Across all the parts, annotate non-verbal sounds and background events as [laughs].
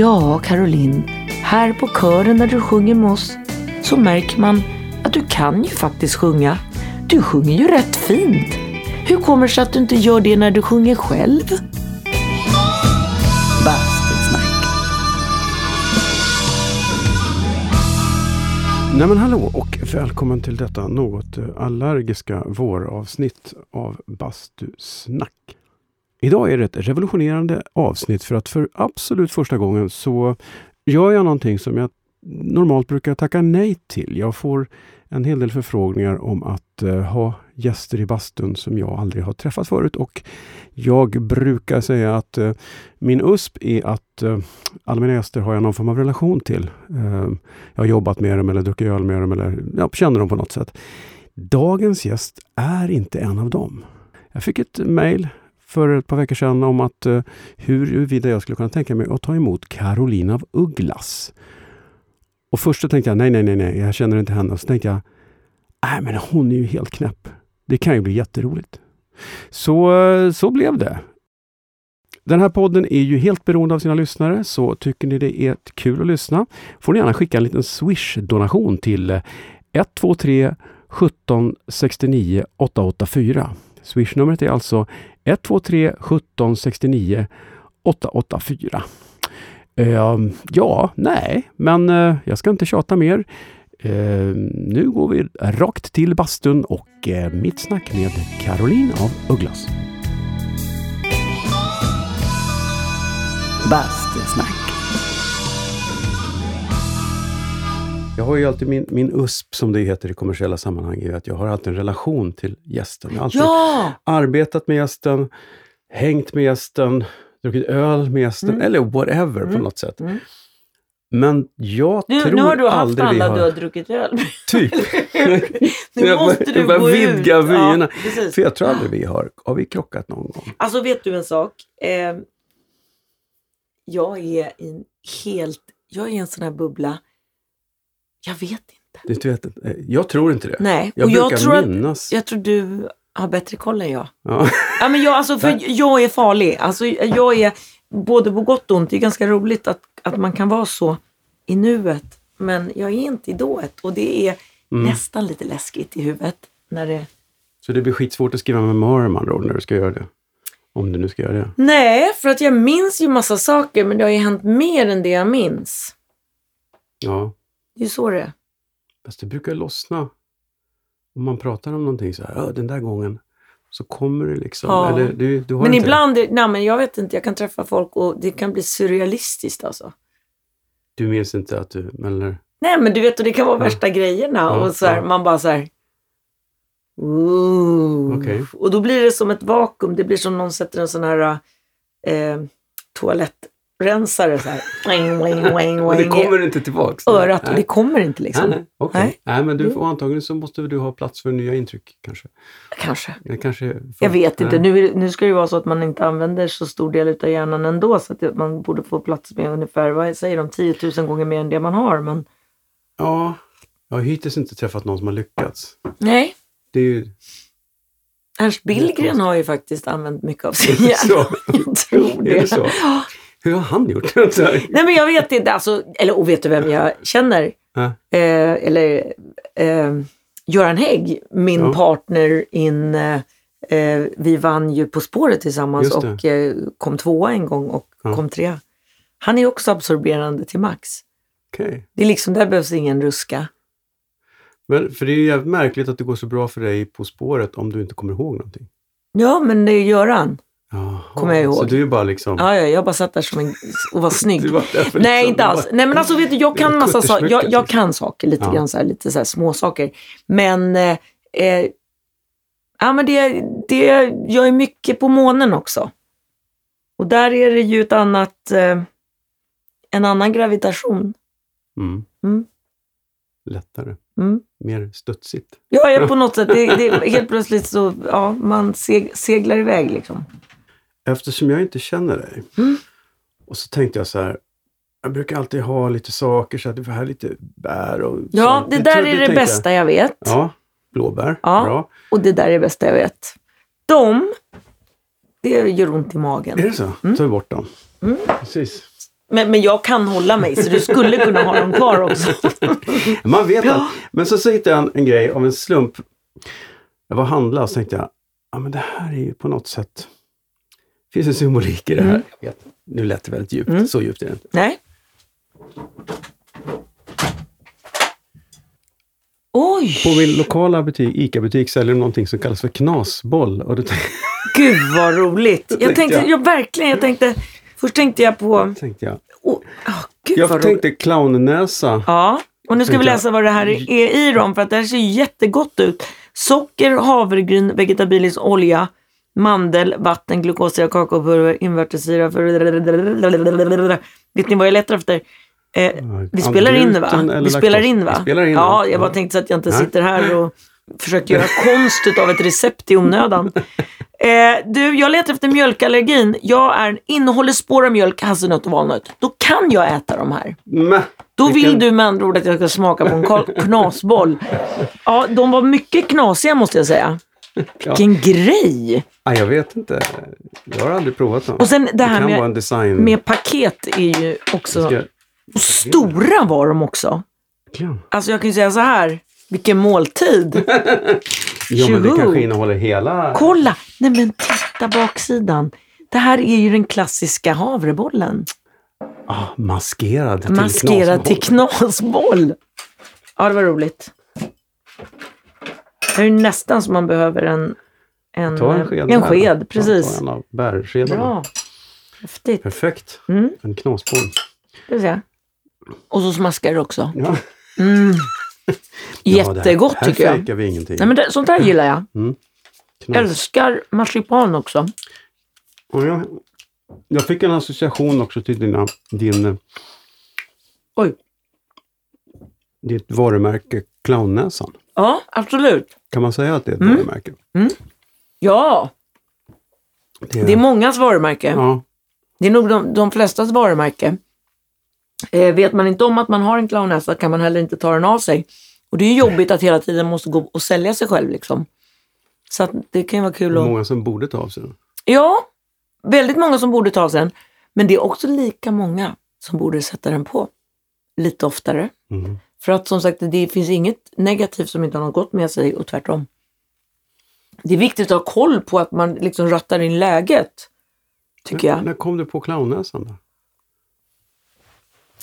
Ja, Caroline, här på kören när du sjunger med oss så märker man att du kan ju faktiskt sjunga. Du sjunger ju rätt fint. Hur kommer det sig att du inte gör det när du sjunger själv? Bastusnack. Nej men hallå och välkommen till detta något eh, allergiska våravsnitt av Bastusnack. Idag är det ett revolutionerande avsnitt för att för absolut första gången så gör jag någonting som jag normalt brukar tacka nej till. Jag får en hel del förfrågningar om att eh, ha gäster i bastun som jag aldrig har träffat förut och jag brukar säga att eh, min USP är att eh, alla mina gäster har jag någon form av relation till. jag har jobbat med dem eller druckit öl med dem eller ja, känner dem på något sätt. Dagens gäst är inte en av dem. Jag fick ett mejl för ett par veckor sedan om att eh, huruvida jag skulle kunna tänka mig att ta emot Caroline av Ugglas. Och först så tänkte jag nej, nej, nej, nej, jag känner inte henne. Och så tänkte jag, nej men hon är ju helt knäpp. Det kan ju bli jätteroligt. Så, eh, så blev det. Den här podden är ju helt beroende av sina lyssnare, så tycker ni det är kul att lyssna får ni gärna skicka en liten Swish-donation till 123 17 69 884. Swishnumret är alltså 123 17 69 884. Uh, ja, nej, men uh, jag ska inte tjata mer. Uh, nu går vi rakt till bastun och uh, mitt snack med Caroline av Ugglas. Bastusnack. Jag har ju alltid min, min USP, som det heter i kommersiella sammanhang, är att jag har alltid en relation till gästen. Jag har alltid Ja! arbetat med gästen, hängt med gästen, druckit öl med gästen, Mm. eller whatever på Mm. något sätt. Mm. Men jag Nu, tror nu har du haft aldrig alla har... du har druckit öl med. Typ. [laughs] nu måste du jag börjar gå vidga ut. vyerna. Ja. För jag tror aldrig vi har... Har vi krockat någon gång? Alltså vet du en sak? Eh, jag är i en helt, jag är i en sån här bubbla. Jag vet inte. Du vet, eh, jag tror inte det. Nej, Jag och jag brukar tror, att, minnas. jag tror du har bättre koll än jag. Ja. Ja, men jag, alltså, för [laughs] jag är farlig. Alltså, jag är både på gott och ont. Det är ganska roligt att, att man kan vara så i nuet. Men jag är inte i dået och det är Mm. nästan lite läskigt i huvudet. När det... Så det blir skitsvårt att skriva memoarer med andra ord när du ska göra det. Om du nu ska göra det. Nej, för att jag minns ju massa saker men det har ju hänt mer än det jag minns. Ja. Det är så det är. Fast det brukar lossna. Om man pratar om någonting så här, "Ja, den där gången. Så kommer det liksom. Ja. Eller, du, du Men ibland, är- nej men jag vet inte, jag kan träffa folk och det kan bli surrealistiskt alltså. Du minns inte att du... Eller, Nej men du vet, och det kan vara Ja. värsta grejerna Ja, och så här, man bara så här. Ooh. Okej. Och då blir det som ett vakuum, det blir som någon sätter en sån här eh, toalettrensare så här. [laughs] Och det kommer inte tillbaks? örat och Nej. det kommer inte liksom. Nej, nej. Okej. Nej. Nej. men du Jo. får antagligen så måste du ha plats för nya intryck kanske. Kanske. Det kanske får- Jag vet inte. Nu, nu ska det ju vara så att man inte använder så stor del av hjärnan ändå. Så att man borde få plats med ungefär, vad säger de, 10 000 gånger mer än det man har. Men Ja, jag har hittills inte träffat någon som har lyckats. nej, Det är ju... Ernst Billgren har ju faktiskt använt mycket av sin hjärna. [laughs] Jag tror det. Är det så? Hur har han gjort? [laughs] Nej men jag vet inte, alltså, eller och vet du vem jag känner? Ja. Eh, eller eh, Göran Hägg, min Ja. partner in, eh, eh, vi vann ju På spåret tillsammans och eh, kom tvåa en gång och Ja. kom trea. Han är också absorberande till max. Okej. Det är liksom, där behövs ingen ruska. Men för det är ju jävligt märkligt att det går så bra för dig På spåret om du inte kommer ihåg någonting. Ja, men det är Göran. Jaha, Kommer jag ihåg. Så du är bara liksom... Ja, ja, jag bara satt där som en, och var [laughs] snygg. Var för Nej, liksom- inte alls. Nej, men alltså vet du, jag var kan massa saker. Jag, jag liksom. kan saker, lite Ja. grann så här, lite så här små saker. Men, eh, eh, ja men det, det, jag är mycket på månen också. Och där är det ju ett annat, eh, en annan gravitation. Mm. Mm. Lättare. Mm. Mer studsigt. Är på [laughs] något sätt, det, det, helt plötsligt så, ja, man seg, seglar iväg liksom. Eftersom jag inte känner dig. Mm. Och så tänkte jag så här. Jag brukar alltid ha lite saker, så att det får här lite bär och Ja, sånt. det Du där tror- är du det tänkte- bästa jag vet. Ja, blåbär. Ja. Bra. Och det där är det bästa jag vet. De, det gör ont i magen. Är det så? Mm. vi bort dem. Mm. Precis. Men, men jag kan hålla mig så du skulle kunna ha dem kvar också. [laughs] Man vet Ja. att. Men så, så hittade jag en, en grej av en slump. Jag var och handlade och så tänkte jag, ja men det här är ju på något sätt, finns en symbolik i det här. Mm. Jag vet, nu lät det väldigt djupt, Mm. så djupt är det inte. Nej. Oj, På min lokala butik, ICA-butik säljer de någonting som kallas för knasboll. Och tänkte, gud vad roligt. Jag tänkte jag. jag verkligen, jag tänkte, först tänkte jag på, tänkte jag. oh, oh, gud Jag tänkte clownnäsa. Ja, och nu ska vi läsa vad det här är i dem för att det här ser jättegott ut. Socker, havregryn, vegetabilisk olja, mandel, vatten, glukosyra, kakaopulver, invärtessyra. Vet ni vad jag letar efter? Eh, vi spelar in va? Vi spelar in va? Spelar in ja, jag bara tänkte så att jag inte sitter här och [laughs] försöker göra konst av ett recept i onödan. Eh, du, jag letar efter mjölkallergin. Jag är, innehåller spår av mjölk, hasselnöt och valnöt. Då kan jag äta de här. Mä, Då vill du med andra ord att jag ska smaka på en [laughs] knasboll. Ja, de var mycket knasiga måste jag säga. [laughs] Ja. Vilken grej! Ah, jag vet inte. Jag har aldrig provat dem. Och sen det här kan med- design. Med paket är ju också... Ska- Och stora var de också. Verkligen. Alltså jag kan ju säga så här. Vilken måltid! [laughs] Jo, men det kanske innehåller hela... Kolla! Nej men titta baksidan. Det här är ju den klassiska havrebollen. Ah, maskerad till Maskerad till knasboll. knasboll. Ja, det var roligt. Det är ju nästan som man behöver en, en, Ta en sked. en där. sked. Ja, precis. ta en av bärskedarna. Bra. Häftigt. Perfekt. Mm, En knasboll. det. Och så smaskar det också. Ja. Mm. [laughs] Ja, här- Jättegott här tycker jag. fejkar vi ingenting. Nej, men det, sånt här gillar jag. Knas. Älskar marsipan också. Och jag, jag fick en association också till dina, din, eh, Oj. ditt varumärke Clownnäsan. Ja, absolut. Kan man säga att det är ett Mm. varumärke? Ja, Det är mångas varumärke. ja, Det är nog de, de flestas varumärke. Eh, vet man inte om att man har en clownnäsa kan man heller inte ta den av sig. Och det är ju jobbigt att hela tiden måste gå och sälja sig själv liksom. Så att det kan ju vara kul det är att... många som borde ta av sig den. Ja, väldigt många som borde ta sig den. Men det är också lika många som borde sätta den på. Lite oftare. Mm. För att som sagt, det finns inget negativt som inte har något gott med sig och tvärtom. Det är viktigt att ha koll på att man liksom rattar in läget. Tycker jag. När kom du på clownnäsan? Då?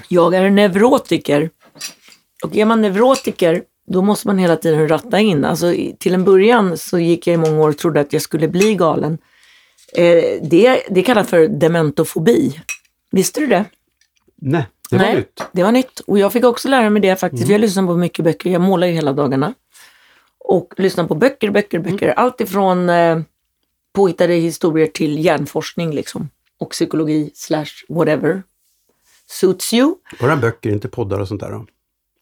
Jag är en neurotiker. Och är man neurotiker, då måste man hela tiden ratta in. Alltså, till en början så gick jag i många år och trodde att jag skulle bli galen. Eh, det, det kallas för dementofobi. Visste du det? Nej, det var Nej, nytt. Det var nytt. Och jag fick också lära mig det faktiskt. för Jag lyssnar på mycket böcker. Jag målar ju hela dagarna. Och lyssnar på böcker, böcker, böcker. Allt ifrån eh, påhittade historier till hjärnforskning liksom. Och psykologi slash whatever. Suits you. Bara böcker, inte poddar och sånt där. Då.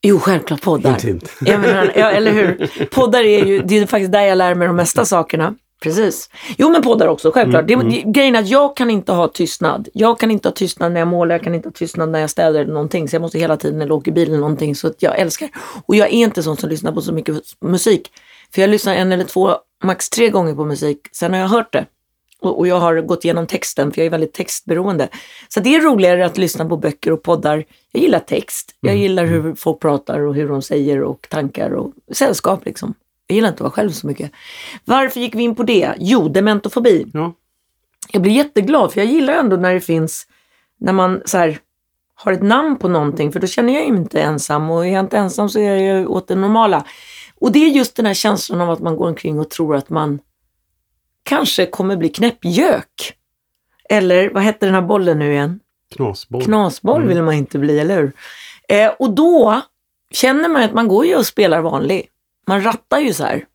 Jo, självklart poddar. Intimt. Ja, men, ja, eller hur? [laughs] Poddar är ju, det är faktiskt där jag lär mig de mesta sakerna. Precis. Jo, men poddar också, självklart. Mm, Det, det, grejen är att jag kan inte ha tystnad. Jag kan inte ha tystnad när jag målar, jag kan inte ha tystnad när jag städar eller någonting. Så jag måste hela tiden när jag åker bil eller någonting. Så att jag älskar. Och jag är inte sån som lyssnar på så mycket musik. För jag lyssnar en eller två, max tre gånger på musik. Sen har jag hört det. Och, och jag har gått igenom texten, för jag är väldigt textberoende. Så det är roligare att lyssna på böcker och poddar. Jag gillar text. Jag gillar hur folk pratar och hur de säger och tankar och sällskap liksom. Jag gillar inte att vara själv så mycket. Varför gick vi in på det? Jo, dementofobi. Ja. Jag blir jätteglad för jag gillar ändå när det finns, när man så här, har ett namn på någonting för då känner jag mig inte ensam och är jag inte ensam så är jag åt det normala. Och det är just den här känslan av att man går omkring och tror att man kanske kommer bli knäppgök. Eller vad hette den här bollen nu igen? Knasboll. Knasboll Mm. vill man inte bli, eller hur? Eh, och då känner man att man går ju och spelar vanlig. Man rattar ju så här.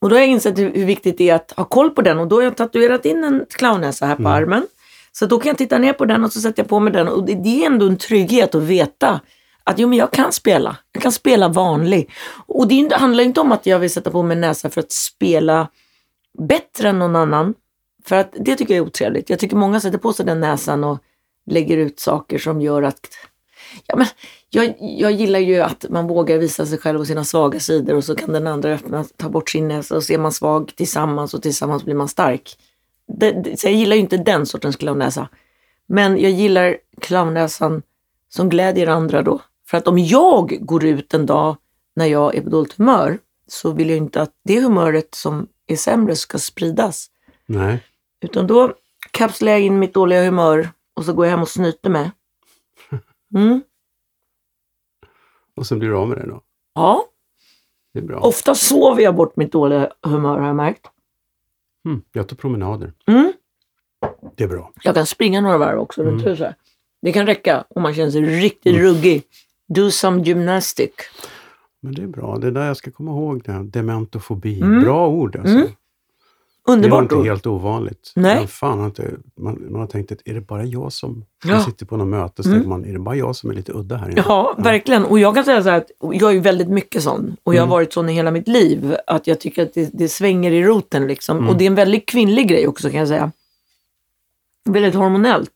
Och då har jag insett hur, viktigt det är att ha koll på den och då har jag tatuerat in en clownnäsa här på Mm. armen. Så då kan jag titta ner på den och så sätter jag på mig den och det, det är ändå en trygghet att veta att jo, men jag kan spela. Jag kan spela vanlig. Och det inte- handlar inte om att jag vill sätta på mig näsa för att spela bättre än någon annan. För att det tycker jag är otrevligt. Jag tycker många sätter på sig den näsan och lägger ut saker som gör att... Ja, men jag, jag gillar ju att man vågar visa sig själv och sina svaga sidor och så kan den andra öppna, ta bort sin näsa och så är man svag tillsammans och tillsammans blir man stark. Det, det, så jag gillar ju inte den sortens clownnäsa. Men jag gillar clownnäsan som glädjer andra då. För att om jag går ut en dag när jag är på dåligt humör så vill jag inte att det humöret som är sämre ska spridas. Nej. Utan då kapslar jag in mitt dåliga humör och så går jag hem och snyter med. Mm. Och sen blir du av med det då. Ja, Det är bra. ofta sover jag bort mitt dåliga humör har jag märkt. Mm, jag tar promenader. Mm. Det är bra. Jag kan springa några varv också runt Mm. huset. Det kan räcka om man känner sig riktigt Mm. ruggig. Do some gymnastic. Men det är bra. Det är där jag ska komma ihåg det. här. Dementofobi. Mm. Bra ord alltså. Mm. Det Underbart inte helt ovanligt. Nej. Men fan, inte, man, man har tänkt att är det bara jag som... Ja. Man sitter på något möte så Mm. man, är det bara jag som är lite udda här inne? Ja, verkligen. Och jag kan säga så här att jag är väldigt mycket sån. Och jag har Mm. varit sån i hela mitt liv. Att jag tycker att det, det svänger i roten liksom. Mm. Och det är en väldigt kvinnlig grej också kan jag säga. Väldigt hormonellt.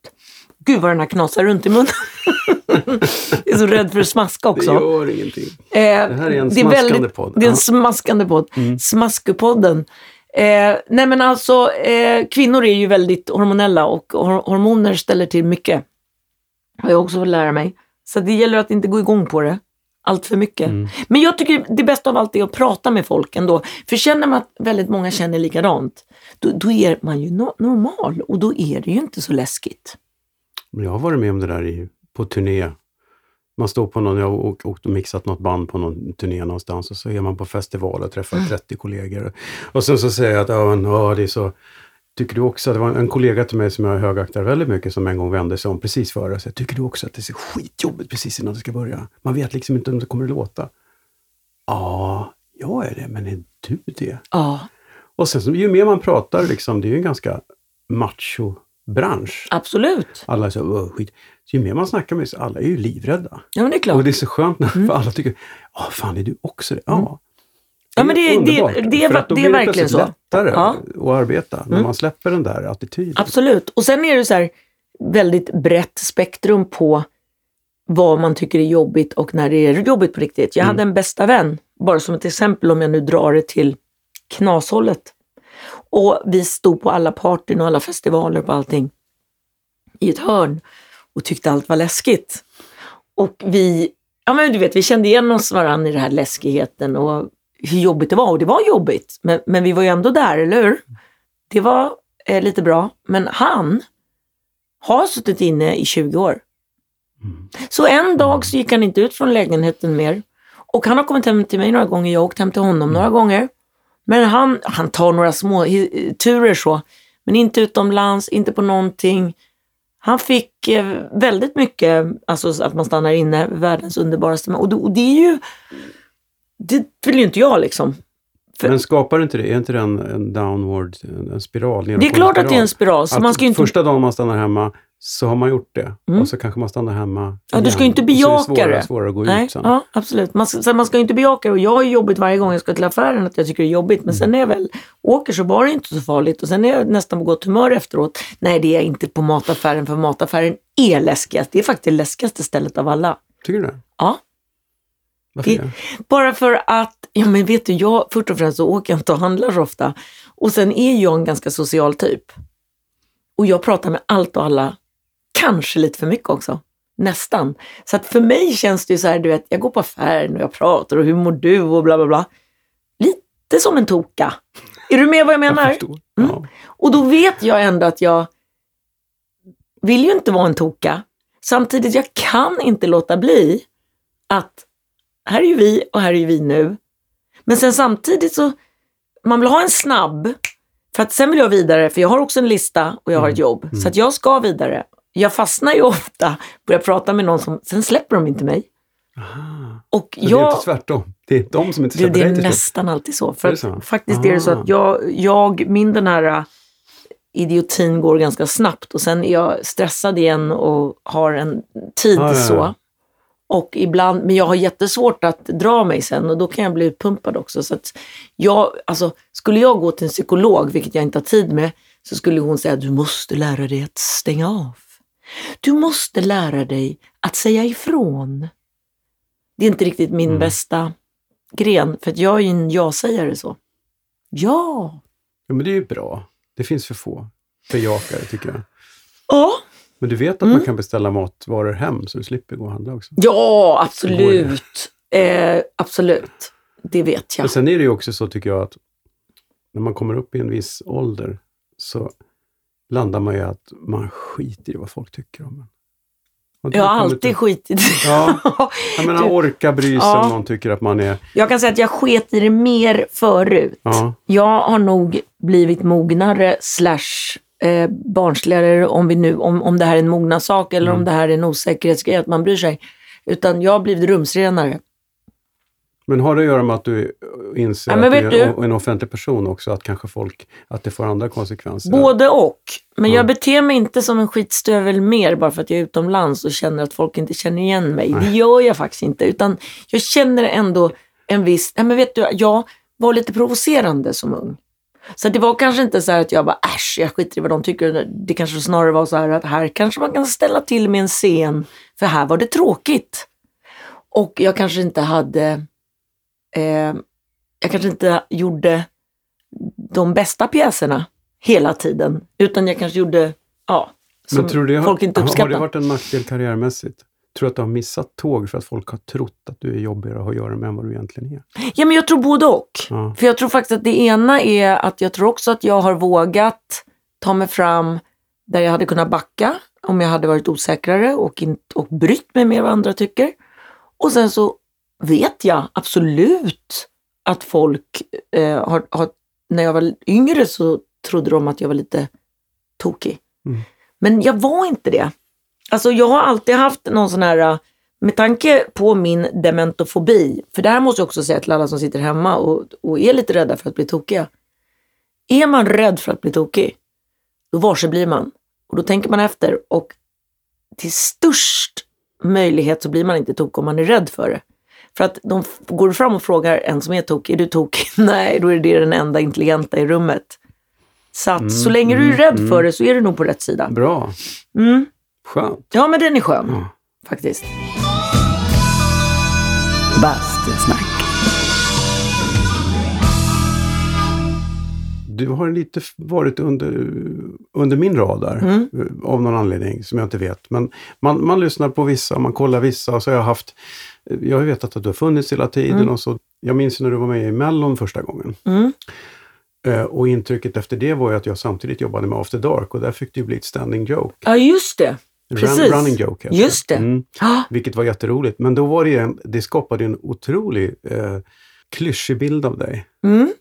Gud vad den här knasar runt i munnen. [laughs] jag är så rädd för att smaska Det också. gör ingenting. Eh, Det här är en smaskande podd. Det är en smaskande podd. Mm. Smaskepodden. Eh, nej men alltså, eh, kvinnor är ju väldigt hormonella och hor- hormoner ställer till mycket. Har jag också fått lära mig. Så det gäller att inte gå igång på det allt för mycket. Mm. Men jag tycker det bästa av allt är att prata med folk ändå. För känner man att väldigt många känner likadant, då, då är man ju no- normal och då är det ju inte så läskigt. Jag har varit med om det där i, på turné. Man står på någon, jag har åkt och mixat något band på någon turné någonstans och så är man på festival och träffar Mm. 30 kollegor. Och sen så säger jag att ja, men, ja, det är så Tycker du också, det var en kollega till mig som jag högaktar väldigt mycket som en gång vände sig om precis före och sa, tycker du också att det är så skitjobbigt precis innan det ska börja? Man vet liksom inte om det kommer att låta. Ja, jag är det, men är du det? Ja, Och sen så, ju mer man pratar, liksom, det är ju en ganska macho bransch. absolut. Alla så, "Åh, skit. Så ju mer man snackar med så alla är ju livrädda. Ja, men det är klart. Och det är så skönt när Mm. alla tycker, ja fan är du också det? Ja. Ja, men det- det- underbart. det är För att då det är blir verkligen plötsligt så. lättare Ja. att arbeta när Mm. man släpper den där attityden. Absolut. Och sen är det så här väldigt brett spektrum på vad man tycker är jobbigt och när det är jobbigt på riktigt. Jag Mm. hade en bästa vän, bara som ett exempel om jag nu drar det till knashållet. Och vi stod på alla partyn och alla festivaler och allting i ett hörn och tyckte allt var läskigt. Och vi, ja men du vet, vi kände igen oss varann i den här läskigheten och hur jobbigt det var. Och det var jobbigt, men, men vi var ju ändå där, eller hur? Det var eh, lite bra. Men han har suttit inne i 20 år. Mm. Så en dag så gick han inte ut från lägenheten mer. Och han har kommit hem till mig några gånger, jag har åkt hem till honom några gånger. Men han, han tar några små turer så, men inte utomlands, inte på någonting. Han fick eh, väldigt mycket, alltså att man stannar inne, världens underbaraste man. Och, och det är ju, det vill ju inte jag liksom. För- Men skapar inte det, är inte det en, en downward, en, en spiral? Det är klart att det är en spiral, så Att man ska inte... Första dagen man stannar hemma så har man gjort det. Mm. Och så kanske man stannar hemma Ja, du ska igen. ju inte Och så är bejaka svårare, det. svårare att gå Nej, ut sen. ja, absolut. Man, ska- man ska inte bejaka det. Och jag har jobbigt varje gång jag ska till affären att jag tycker det är jobbigt. Men sen när jag väl åker så var det inte så farligt. Och sen är jag nästan på gott humör efteråt. Nej, det är jag inte på mataffären för mataffären är läskigast. Det är faktiskt det läskigaste stället av alla. Tycker du det? Ja. Varför Det-? Bara för att, ja men vet du, jag först och främst så åker jag inte och handlar så ofta. Och sen är jag en ganska social typ. Och jag pratar med allt och alla, kanske lite för mycket också. Nästan. Så att för mig känns det ju så här, du vet, jag går på affären och jag pratar och hur mår du och bla bla bla. Lite som en toka. Är du med vad jag Jag menar? förstår. Mm. Ja. Och då vet jag ändå att jag vill ju inte vara en toka. Samtidigt, jag kan inte låta bli att här är ju vi och här är ju vi nu. Men sen samtidigt så, man vill ha en snabb, för att sen vill jag vidare, för jag har också en lista och jag har ett jobb. Så att jag ska vidare. Jag fastnar ju [laughs] ofta, börjar prata med någon som, sen släpper de inte mig. Aha. Och Så det är jag, inte tvärtom? Det är de som inte det, släpper det är dig till slut? nästan alltid så. Är För det så? faktiskt är det så Ah. att jag, jag, min den här äh, idiotin går ganska snabbt och sen är jag stressad igen och har en tid Ah, ja, ja. så. Och ibland, men jag har jättesvårt att dra mig sen och då kan jag bli utpumpad också. Så att jag, alltså, skulle jag gå till en psykolog, vilket jag inte har tid med, så skulle hon säga du måste lära dig att stänga av. Du måste lära dig att säga ifrån. Det är inte riktigt min Mm. bästa gren, för att jag är ju en ja-sägare så. Ja! Ja, men det är ju bra. Det finns för få bejakare tycker jag. Ja, Men du vet att Mm. man kan beställa matvaror hem så du slipper gå och handla också? Ja, absolut. Eh, absolut. Det vet jag. Men sen är det ju också så tycker jag att när man kommer upp i en viss ålder så landar man ju att man skiter i vad folk tycker om en. Jag har alltid till- skitit Ja, [laughs] jag menar Du- orka bry sig Ja. om någon tycker att man är... Jag kan säga att jag sket i det mer förut. Ja, Jag har nog blivit mognare slash eh, barnsligare om, vi nu, om, om det här är en mognadssak eller Mm. om det här är en osäkerhetsgrej, att man bryr sig. Utan jag har blivit rumsrenare. men har det att göra med att du inser Ja, att du är du- en offentlig person också? Att kanske folk, att det får andra konsekvenser? Både och. Men Ja. jag beter mig inte som en skitstövel mer bara för att jag är utomlands och känner att folk inte känner igen mig. Det gör jag faktiskt inte. Utan jag känner ändå en viss... Ja, men vet du, jag var lite provocerande som ung. Så det var kanske inte så här att jag bara äsch, jag skiter i vad de tycker. Det kanske snarare var så här att här kanske man kan ställa till med en scen. För här var det tråkigt. Och jag kanske inte hade... Eh, jag kanske inte gjorde de bästa pjäserna hela tiden. Utan jag kanske gjorde, ja, som Men tror du det har, folk inte har- har uppskattar. det varit en nackdel karriärmässigt? Tror du att du har missat tåg för att folk har trott att du är jobbigare att ha att göra med än vad du egentligen är? Ja, men jag tror både och. Ja. För jag tror faktiskt att det ena är att jag tror också att jag har vågat ta mig fram där jag hade kunnat backa om jag hade varit osäkrare och, inte, och brytt mig med vad andra tycker. Och sen så vet jag absolut att folk eh, har, har, när jag var yngre så trodde de att jag var lite tokig. Mm. Men jag var inte det. Alltså jag har alltid haft någon sån här, eh, med tanke på min dementofobi, för det här måste jag också säga till alla som sitter hemma och, och är lite rädda för att bli tokiga. Är man rädd för att bli tokig, då varse blir man. Och då tänker man efter och till störst möjlighet så blir man inte tokig om man är rädd för det. För att de går fram och frågar en som är tokig, är du tokig? [laughs] Nej, då är det den enda intelligenta i rummet. Så att så länge du är rädd för det så är du nog på rätt sida. Bra, Mm. Skönt. Ja, men den är skön Ja. faktiskt. Bastusnack. Du har lite varit under, under min radar Mm. eh, av någon anledning som jag inte vet. Men man, man lyssnar på vissa, man kollar vissa och så har jag haft, eh, jag har ju vetat att du har funnits hela tiden Mm. och så. Jag minns när du var med i Mellon första gången. Mm. Eh, Och intrycket efter det var ju att jag samtidigt jobbade med After Dark och där fick det ju bli ett standing joke. Ja, just det. Precis. Run, running joke heter Just det. Mm. Vilket var jätteroligt. Men då var det en, det skapade en otrolig eh, klyschig bild av dig. Mm.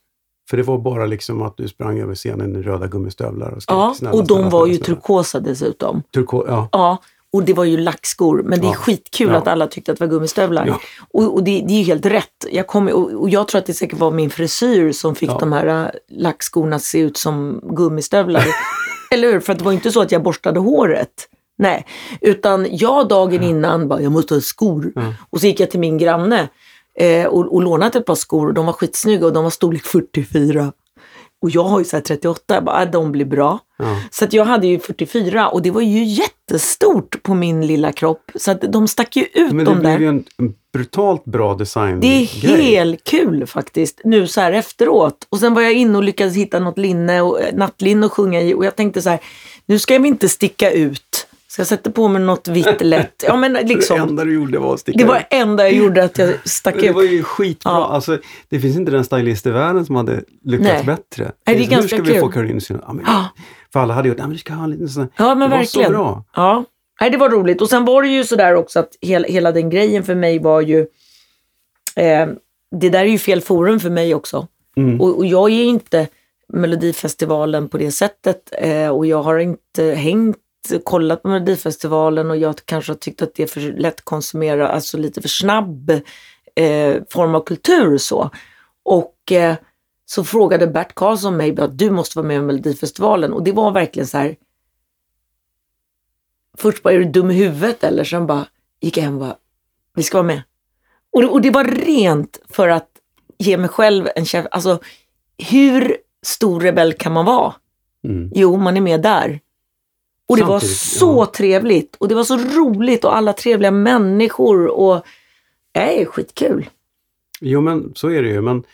För det var bara liksom att du sprang över scenen i röda gummistövlar och skrek Ja, snälla, och de snälla, var ju snälla, snälla. turkosa dessutom. Turko, ja. Ja, och det var ju lackskor. Men det är Ja. skitkul Ja. att alla tyckte att det var gummistövlar. Ja. Och, och det, det är ju helt rätt. Jag, kom, och, och jag tror att det säkert var min frisyr som fick de här äh, lackskorna att se ut som gummistövlar. [laughs] Eller hur? För det var ju inte så att jag borstade håret. Nej, utan jag dagen innan bara, jag måste ha skor. Ja. Och så gick jag till min granne eh, och, och lånade ett par skor. De var skitsnygga och de var storlek 44. Och jag har ju så här 38, jag bara, äh, de blir bra. Ja. Så att jag hade ju 44 och det var ju jättestort på min lilla kropp. Så att de stack ju ut Men det de blev där. ju en, en brutalt bra design Det är helt kul faktiskt, nu så här efteråt. Och sen var jag inne och lyckades hitta något linne och eh, nattlinne att sjunga i och jag tänkte så här, nu ska vi inte sticka ut. Så jag sätter på mig något vitt lätt. Ja men Det liksom, enda du gjorde var att sticka det var ut. det enda jag gjorde att jag stack Men det ut. var ju skitbra. Ja. Alltså, det finns inte den stylist i världen som hade lyckats Nej. bättre. det är nu ganska ska vi få Caroline att ja, men, Ja. För alla hade gjort, ja men du ska ha en liten sån. Ja men det verkligen. var så bra. Ja, Nej, det var roligt. Och sen var det ju sådär också att hela, hela den grejen för mig var ju... Eh, det där är ju fel forum för mig också. Mm. Och, och jag är inte Melodifestivalen på det sättet. Eh, och jag har inte hängt, kollat på Melodifestivalen och jag kanske har tyckt att det är för lätt konsumera, alltså lite för snabb eh, form av kultur så. Och eh, så frågade Bert Karlsson mig att du måste vara med i Melodifestivalen och det var verkligen så här. Först bara, är du dum i huvudet eller? Sen bara gick jag hem och bara, vi ska vara med. Och, det- och det var rent för att ge mig själv en känsla, alltså hur stor rebell kan man vara? Mm. Jo, man är med där. Och det var Samtidigt, så ja. trevligt och det var så roligt och alla trevliga människor och nej, skitkul. Jo men så är det ju. Men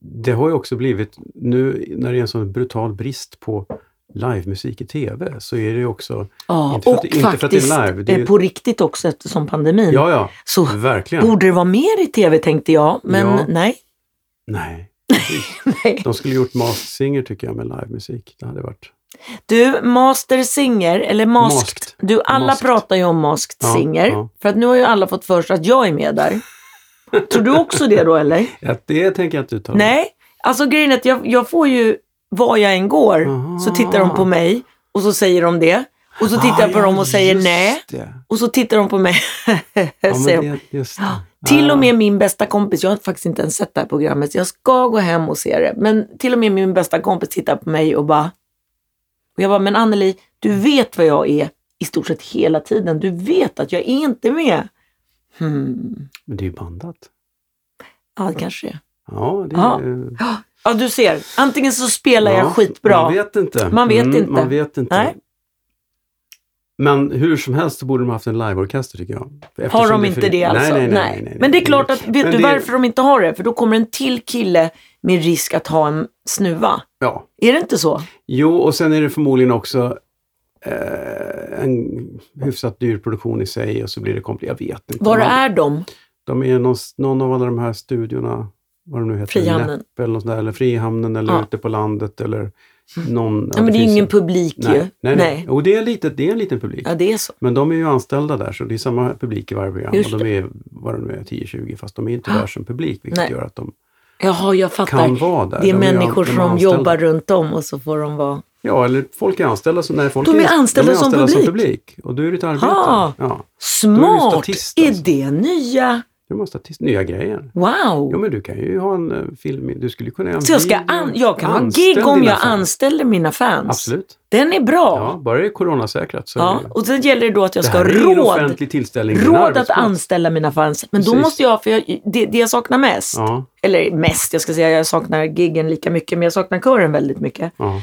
det har ju också blivit, nu när det är en sån brutal brist på livemusik i tv så är det ju också... Ja, Inte för att och det- inte för att det är faktiskt live, det är ju- på riktigt också eftersom pandemin. Ja, ja, Så verkligen. borde det vara mer i tv tänkte jag, men Ja. nej. Nej. [laughs] nej. De skulle gjort Masked Singer tycker jag med livemusik. Det hade varit... Du, Master Singer, eller Masked. Masked. Du, alla Masked. pratar ju om Masked Ja, Singer. ja. För att nu har ju alla fått för sig att jag är med där. Tror du också det då eller? [laughs] Ja, det tänker jag inte uttala. Nej, alltså grejen är att jag, jag får ju, var jag än går, Aha. så tittar de på mig och så säger de det. Och så tittar jag på Ah, dem och säger nej. Det. Och så tittar de på mig. [laughs] Ja, säger det, just det. Till och Ah. med min bästa kompis, jag har faktiskt inte ens sett det här programmet, jag ska gå hem och se det. Men till och med min bästa kompis tittar på mig och bara... Och jag bara, men Anneli, du vet vad jag är i stort sett hela tiden. Du vet att jag är inte med. Hmm. Men det är ju bandat. Ja, det kanske det är. Ja, det Ja. är... [gasps] Ja, du ser. Antingen så spelar jag Ja, skitbra. Man vet inte. Man vet inte. Man vet inte. Nej. Men hur som helst så borde de haft en liveorkester tycker jag. Har Eftersom de är inte det alltså? Nej, nej, nej. nej, Men det är klart att, vet Men du det- varför de inte har det? För då kommer en till kille med risk att ha en snuva. Ja. Är det inte så? Jo, och sen är det förmodligen också eh, en hyfsat dyr produktion i sig och så blir det komplicerat. Jag vet inte. Var är de? De är någon, någon av alla de här studiorna, vad de nu heter. Frihamnen. Läpp eller något där, eller Frihamnen eller Ja. ute på landet eller någon... Ja, men det är finns ingen ju- publik nej, ju. nej, nej. Nej. Och det är, litet, det är en liten publik. Ja, det är så. Men de är ju anställda där så det är samma publik i varje program. Just och de är, vad de nu är, 10-20 fast de är inte Ah. där som publik vilket Nej. gör att de Jaha, jag fattar. kan vara där. det är De människor de är som jobbar runt om och så får de vara... Ja, eller folk är anställda som... Nej, folk De är anställda som publik. publik. Och då är det ett arbete. Ah. Ja, Smart! är alltså. det nya? Du måste ha nya grejer. Wow! Jo, men du kan ju ha en uh, film. Du skulle kunna göra en så jag, ska an- jag kan ha gig om jag fans. anställer mina fans. Absolut. Den är bra. Ja, bara det är coronasäkrat så Ja, och sen gäller det då att jag ska ha råd, råd att anställa mina fans. Men då Precis. måste jag, för jag, det, det jag saknar mest, Ja, eller mest, jag ska säga jag saknar giggen lika mycket, men jag saknar kören väldigt mycket. ja.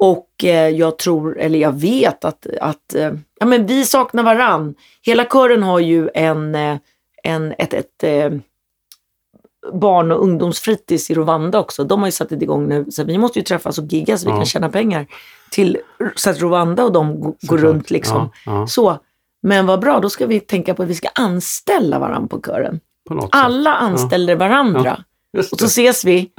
Och eh, jag tror, eller jag vet att, att eh, ja, men vi saknar varann. Hela kören har ju en, eh, en, ett, ett eh, barn och ungdomsfritids i Rwanda också. De har ju satt igång nu, så vi måste ju träffas och gigga så vi Ja. kan tjäna pengar. Till, så att Rwanda och de går Såklart. runt liksom. Ja, ja, Så. Men vad bra, då ska vi tänka på att vi ska anställa varandra på kören. på. Alla anställer varandra. Och så ses vi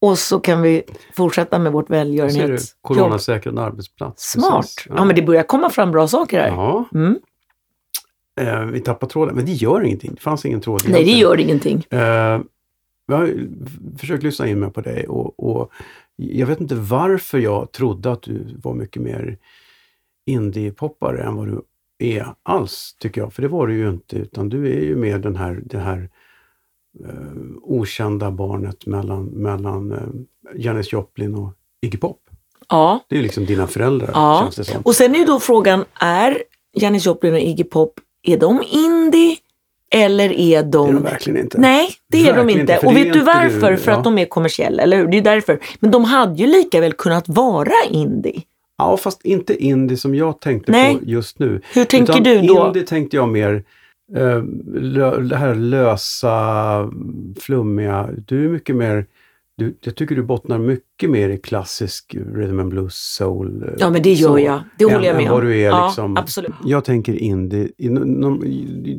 och så kan vi fortsätta med vårt välgörenhetsjobb. coronasäkrad arbetsplats. Smart. Precis. Ja. men det börjar komma fram bra saker här. Ja, Mm. Eh, vi tappar tråden. Men det gör ingenting. Det fanns ingen tråd Nej, det gör ingenting. Eh, jag har försökt lyssna in mig på dig och, och jag vet inte varför jag trodde att du var mycket mer indie-poppare än vad du är alls, tycker jag. För det var du ju inte, utan du är ju mer den här, det här eh, okända barnet mellan, mellan eh, Janis Joplin och Iggy Pop. Ja. Det är liksom dina föräldrar, Ja. känns det som. Och sen är ju då frågan, är Janis Joplin och Iggy Pop, är de indie eller är de... Det är de verkligen inte. Nej, det är de inte. inte, och vet du varför? du- För ja. att de är kommersiella, eller hur? Det är därför. Men de hade ju lika väl kunnat vara indie. Ja, fast inte indie som jag tänkte Nej. på just nu. Hur tänker Utan du då? Indie tänkte jag mer eh, lö, det här lösa, flummiga. Du är mycket mer, du, jag tycker du bottnar mycket mer i klassisk rhythm and blues, soul. eh, Ja, men det gör så, jag. Det än- håller jag med om. du är ja, liksom. absolut. Jag tänker indie,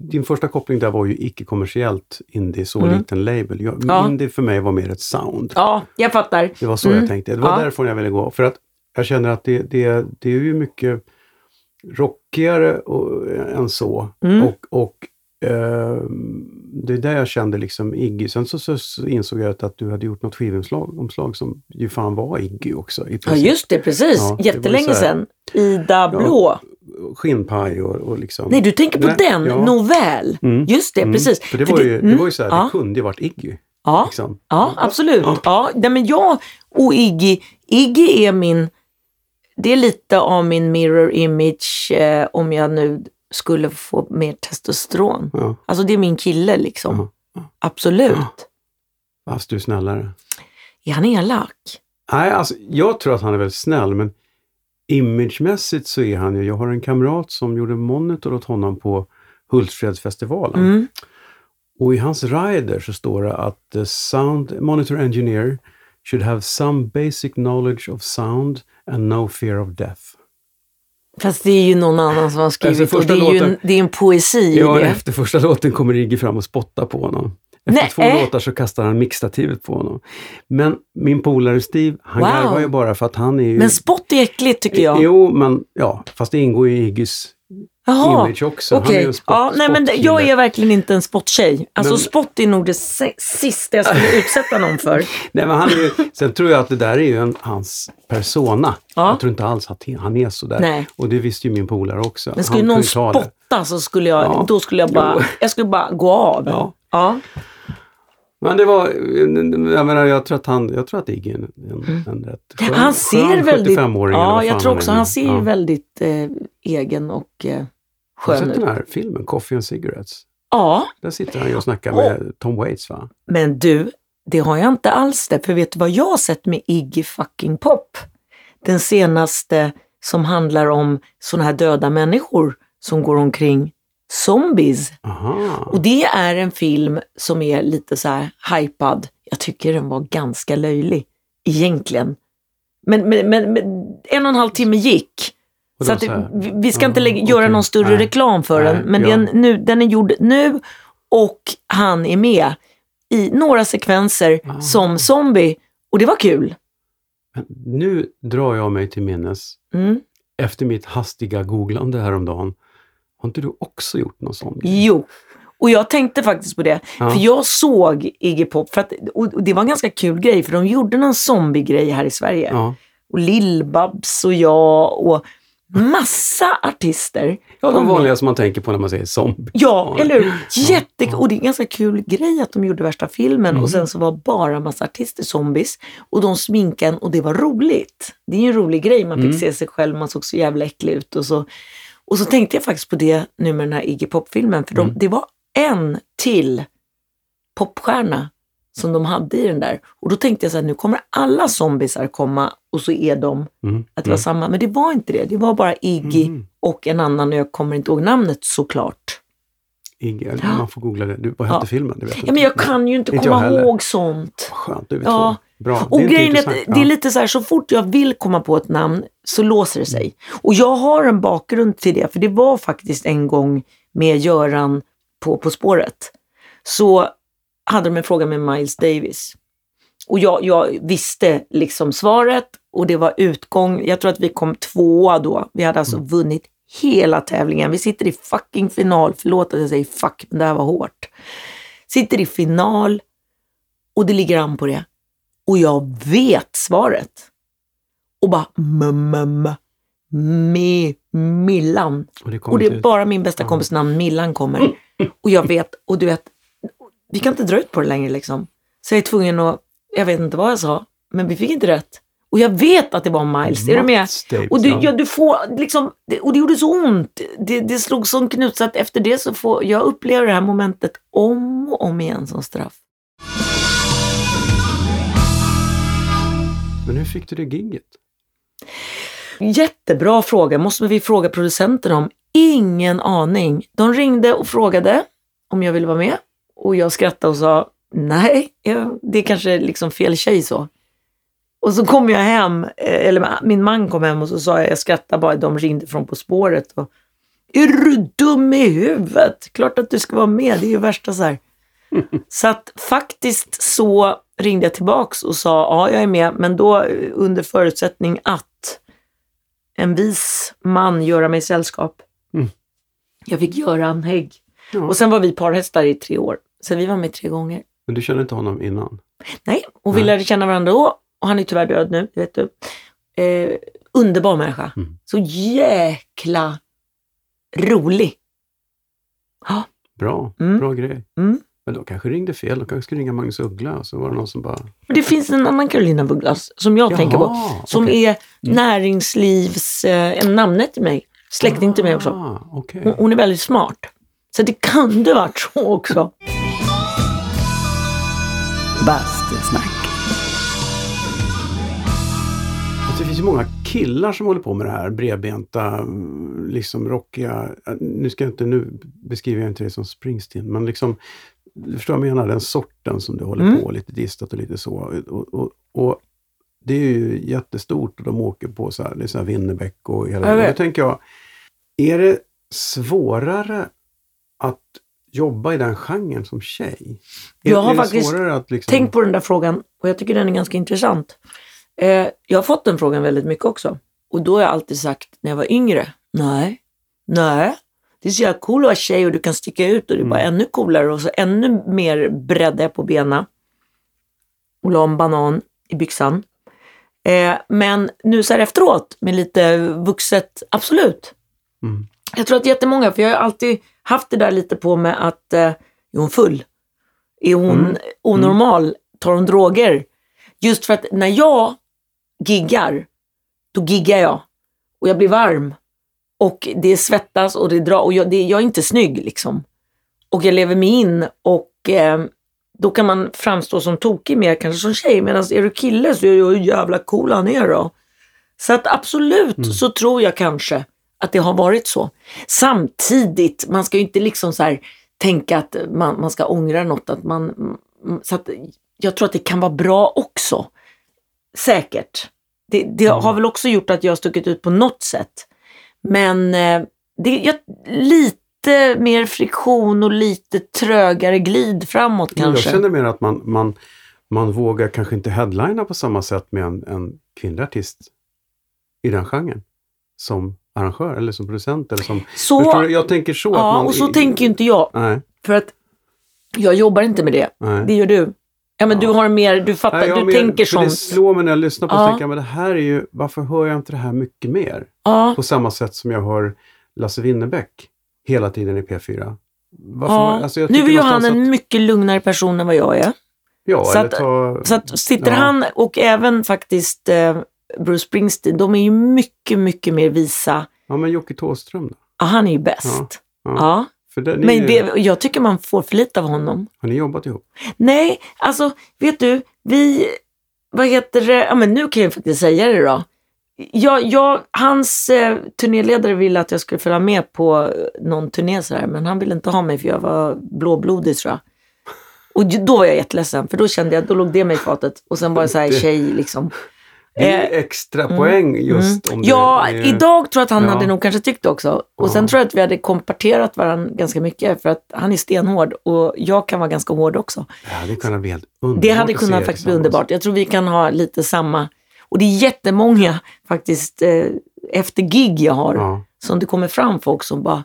din första koppling där var ju icke-kommersiellt indie, så Mm. liten label. Jag, Ja. Indie för mig var mer ett sound. Ja, jag fattar. Det var så Mm. jag tänkte. Det var Ja. därifrån jag ville gå. För att jag känner att det, det, det är ju mycket rockigare och, än så. Mm. Och, och eh, det är där jag kände liksom Iggy. Sen så, så, så insåg jag att, du hade gjort något skivomslag omslag som ju fan var Iggy också. I Ja, just det, precis. Ja, det Jättelänge här- sedan. Ida Blå. Skinnpaj och, och liksom... Nej, du tänker på Nej, den. ja. Novell. Mm. Just det, Mm. precis. För det För var ju, det mm, var ju så här, ja. det kunde ju varit Iggy. Ja, Liksom. ja absolut. Ja. Ja. nej, men jag och Iggy, Iggy är min, det är lite av min mirror image eh, om jag nu skulle få mer testosteron. Ja. Alltså det är min kille liksom. Ja. Absolut. Fast du är snällare. Är han elak? Nej, alltså jag tror att han är väldigt snäll, men imagemässigt så är han ju... Jag har en kamrat som gjorde monitor åt honom på Hultsfredsfestivalen. Mm. Och i hans rider så står det att the sound monitor engineer should have some basic knowledge of sound And No Fear of Death. Fast det är ju någon annan som har skrivit Alltså, och det är ju en, låten- det är en poesi i Ja, det. efter första låten kommer Iggy fram och spottar på honom. Efter Nej, två äh. låtar så kastar han mixtativet på honom. Men min polare Steve, han Wow. garvar ju bara för att han är ju... Men spott är äckligt tycker jag. Jo, men ja, fast det ingår ju i Iggys Jaha, image också. Han är spot- Ja, nej, men det- jag är verkligen inte en spottjej. Alltså Men- spott är nog det sista jag skulle utsätta någon för. [laughs] Nej, men han är ju, sen tror jag att det där är ju en, hans persona. Ja. Jag tror inte alls att han är sådär. Nej. Och det visste ju min polare också. Men skulle Han någon spotta så skulle jag, Ja. då skulle jag bara, Jo. jag skulle bara gå av. Ja. Ja. Men det var, jag menar, jag tror att han, jag tror att Iggy är en, en, en rätt skön, Mm. Han ser skön väldigt, 75-åring. eller ja jag tror också är. han ser Ja. väldigt eh, egen och eh, Har du skön sett ut. den här filmen, Coffee and Cigarettes? Ja, Där sitter han ju och snackar med Tom Waits va? men du, det har jag inte alls det. För vet du vad jag har sett med Iggy fucking Pop? Den senaste som handlar om sådana här döda människor som går omkring zombies. Aha. Och det är en film som är lite så här hypad. Jag tycker den var ganska löjlig, egentligen. Men, men, men, men en och en halv timme gick. Så att så vi- ska inte lägga, göra okej. någon större Nej. reklam för Nej, den, men ja. den, nu, den är gjord nu och han är med i några sekvenser Ah. som zombie. Och det var kul. Nu drar jag mig till minnes, Mm. efter mitt hastiga googlande häromdagen, har inte du också gjort någon sån grej? Jo, och jag tänkte faktiskt på det. Ja. För jag såg Iggy Pop, för att, och det var en ganska kul grej, för de gjorde någon zombie-grej här i Sverige. Ja, Och Lill-Babs och jag och massa artister. ja de vanliga som man tänker på när man säger zombie. Ja, eller hur? Jätte... Och det är en ganska kul grej att de gjorde värsta filmen Mm. och sen så var bara massa artister zombies och de sminkade och det var roligt. Det är ju en rolig grej, man fick Mm. se sig själv, man såg så jävla äcklig ut och så. Och så tänkte jag faktiskt på det nu med den här Iggy Pop-filmen, för de, Mm. det var en till popstjärna som de hade i den där. Och då tänkte jag så här, nu kommer alla zombiesar komma och så är de Mm. att det var samma. Men det var inte det. Det var bara Iggy Mm. och en annan, och jag kommer inte ihåg namnet såklart. Iggy, man får googla det. Du, vad hette Ja. filmen? Det vet Ja, men jag kan ju inte Inte komma ihåg sånt. Skönt, du vet Ja. två. Bra. Och inte grejen är att det är lite så här, så fort jag vill komma på ett namn så låser det sig. Och jag har en bakgrund till det, för det var faktiskt en gång med Göran på På spåret. Så hade de en fråga med Miles Davis. Och jag, jag visste liksom svaret och det var utgång. Jag tror att vi kom tvåa då. Vi hade alltså Mm. vunnit hela tävlingen. Vi sitter i fucking final. Förlåt att jag säger fuck, men det här var hårt. Sitter i final och det ligger an på det. Och jag vet svaret. Och bara mm, me, Millan. Och det Och det är till- bara min bästa kompis namn Millan kommer. Och jag vet, och du vet, vi kan inte dra ut på det längre liksom. Så jag är tvungen att, jag vet inte vad jag sa, men vi fick inte rätt. Och jag vet att det var Miles, är du med? Och du, ja. du får liksom, det, och det gjorde så ont. Det, det slog som knut så att efter det så får jag uppleva det här momentet om och om igen som straff. Men hur fick du det gigget? Jättebra fråga, måste vi fråga producenten om. Ingen aning. De ringde och frågade om jag ville vara med och jag skrattade och sa nej, det är kanske liksom fel tjej så. Och så kom jag hem, eh, eller min man kom hem och så sa jag, jag skrattade bara, de ringde från På spåret. Och, är du dum i huvudet? Klart att du ska vara med, det är ju värsta så här. [laughs] Så att faktiskt så ringde jag tillbaks och sa, ja jag är med, men då eh, under förutsättning att en vis man göra mig sällskap. Mm. Jag fick göra en hägg. Ja. Och sen var vi parhästar i tre år. Så vi var med tre gånger. Men du kände inte honom innan? Nej, och vi Nej. lärde känna varandra då. Och han är tyvärr död nu, vet du. Eh, underbar människa. Mm. Så jäkla rolig. Ja, Bra, Mm. bra grej. mm. Men då kanske ringde fel. De kanske skulle ringa Magnus Uggla och så var det någon som bara... Och det finns en annan Carolina Bugglas som jag tänker på. Som okej. är näringslivs... Eh, en namnet till mig. Släkting till mig också. Ah, okej. Hon, hon är väldigt smart. Så det kan det varit så också. Bastusnack. Alltså, det finns ju många killar som håller på med det här bredbenta, mm, liksom rockiga. Nu ska jag inte, nu beskriver jag inte det som Springsteen, men liksom, du förstår vad jag menar, den sorten som du håller Mm. på, lite distat och lite så. Och, och, och det är ju jättestort och de åker på så här, det är så här Winnerbäck och hela Jag det. Då tänker jag, är det svårare att jobba i den genren som tjej? Är, Jag har är faktiskt liksom... Tänk på den där frågan och jag tycker den är ganska intressant. Eh, jag har fått den frågan väldigt mycket också. Och då har jag alltid sagt när jag var yngre, nej, nej. Det är så jävla cool att vara tjej och du kan sticka ut och det är bara ännu coolare och så ännu mer breddade jag på benen. Och la en banan i byxan. Eh, men nu så här efteråt med lite vuxet, absolut. Mm. Jag tror att jättemånga, för jag har alltid haft det där lite på mig att eh, är hon full? Är hon Mm. onormal? Tar hon droger? Just för att när jag giggar, då giggar jag. Och jag blir varm. Och det svettas och det drar. Och jag, det, jag är inte snygg liksom. Och jag lever mig in och eh, då kan man framstå som tokig mer kanske som tjej. Medan är du kille så är du hur jävla cool han är då. Så att absolut så tror jag kanske att det har varit så. Samtidigt, man ska ju inte liksom så här tänka att man, man ska ångra något. Att man, mm, så att jag tror att det kan vara bra också. Säkert. Det, det har väl också gjort att jag har stuckit ut på något sätt. Men eh, det jag, lite mer friktion och lite trögare glid framåt Jag kanske. känner mer att man, man, man vågar kanske inte headlina på samma sätt med en, en kvinnlig artist i den genren. Som arrangör eller som producent. Eller som, Så-? Jag tänker så. att ja, man, och så tänker ju inte jag. Nej, För att jag jobbar inte med det. nej. Det gör du. Ja, men du har mer, du fattar, Nej, jag du mer- tänker för Det sånt. slår mig när jag lyssnar på det. Ja. tänker jag, men det här är ju, varför hör jag inte det här mycket mer? Ja, På samma sätt som jag hör Lasse Winnerbäck hela tiden i P4. Varför, ja. alltså nu är ju han en att- mycket lugnare person än vad jag är. Ja, så att- ta... Så att sitter Ja. han och även faktiskt eh, Bruce Springsteen, de är ju mycket, mycket mer visa. Ja, men Jocke Thåström då? Ja, han är ju bäst. Ja, Ja. ja. För den är Men ju, det, jag tycker man får för lite av honom. Har ni jobbat ihop? Nej, alltså vet du, vi, vad heter det, ja men nu kan jag faktiskt säga det då. Jag, jag, hans eh, turnéledare ville att jag skulle följa med på någon turné sådär, men han ville inte ha mig för jag var blåblodig tror jag. Och då var jag jätteledsen, för då kände jag, då låg det mig i fatet. Och sen var jag så här Det- tjej liksom. Det är Eh, extra poäng just om det Ja, är... idag tror jag att han Ja. hade nog kanske tyckt det också. Och sen Ja. tror jag att vi hade komparterat varandra ganska mycket för att han är stenhård och jag kan vara ganska hård också. Det hade kunnat bli helt underbart Det hade kunnat faktiskt bli underbart. Jag tror vi kan ha lite samma. Och det är jättemånga faktiskt eh, efter gig jag har Ja. som det kommer fram folk som bara,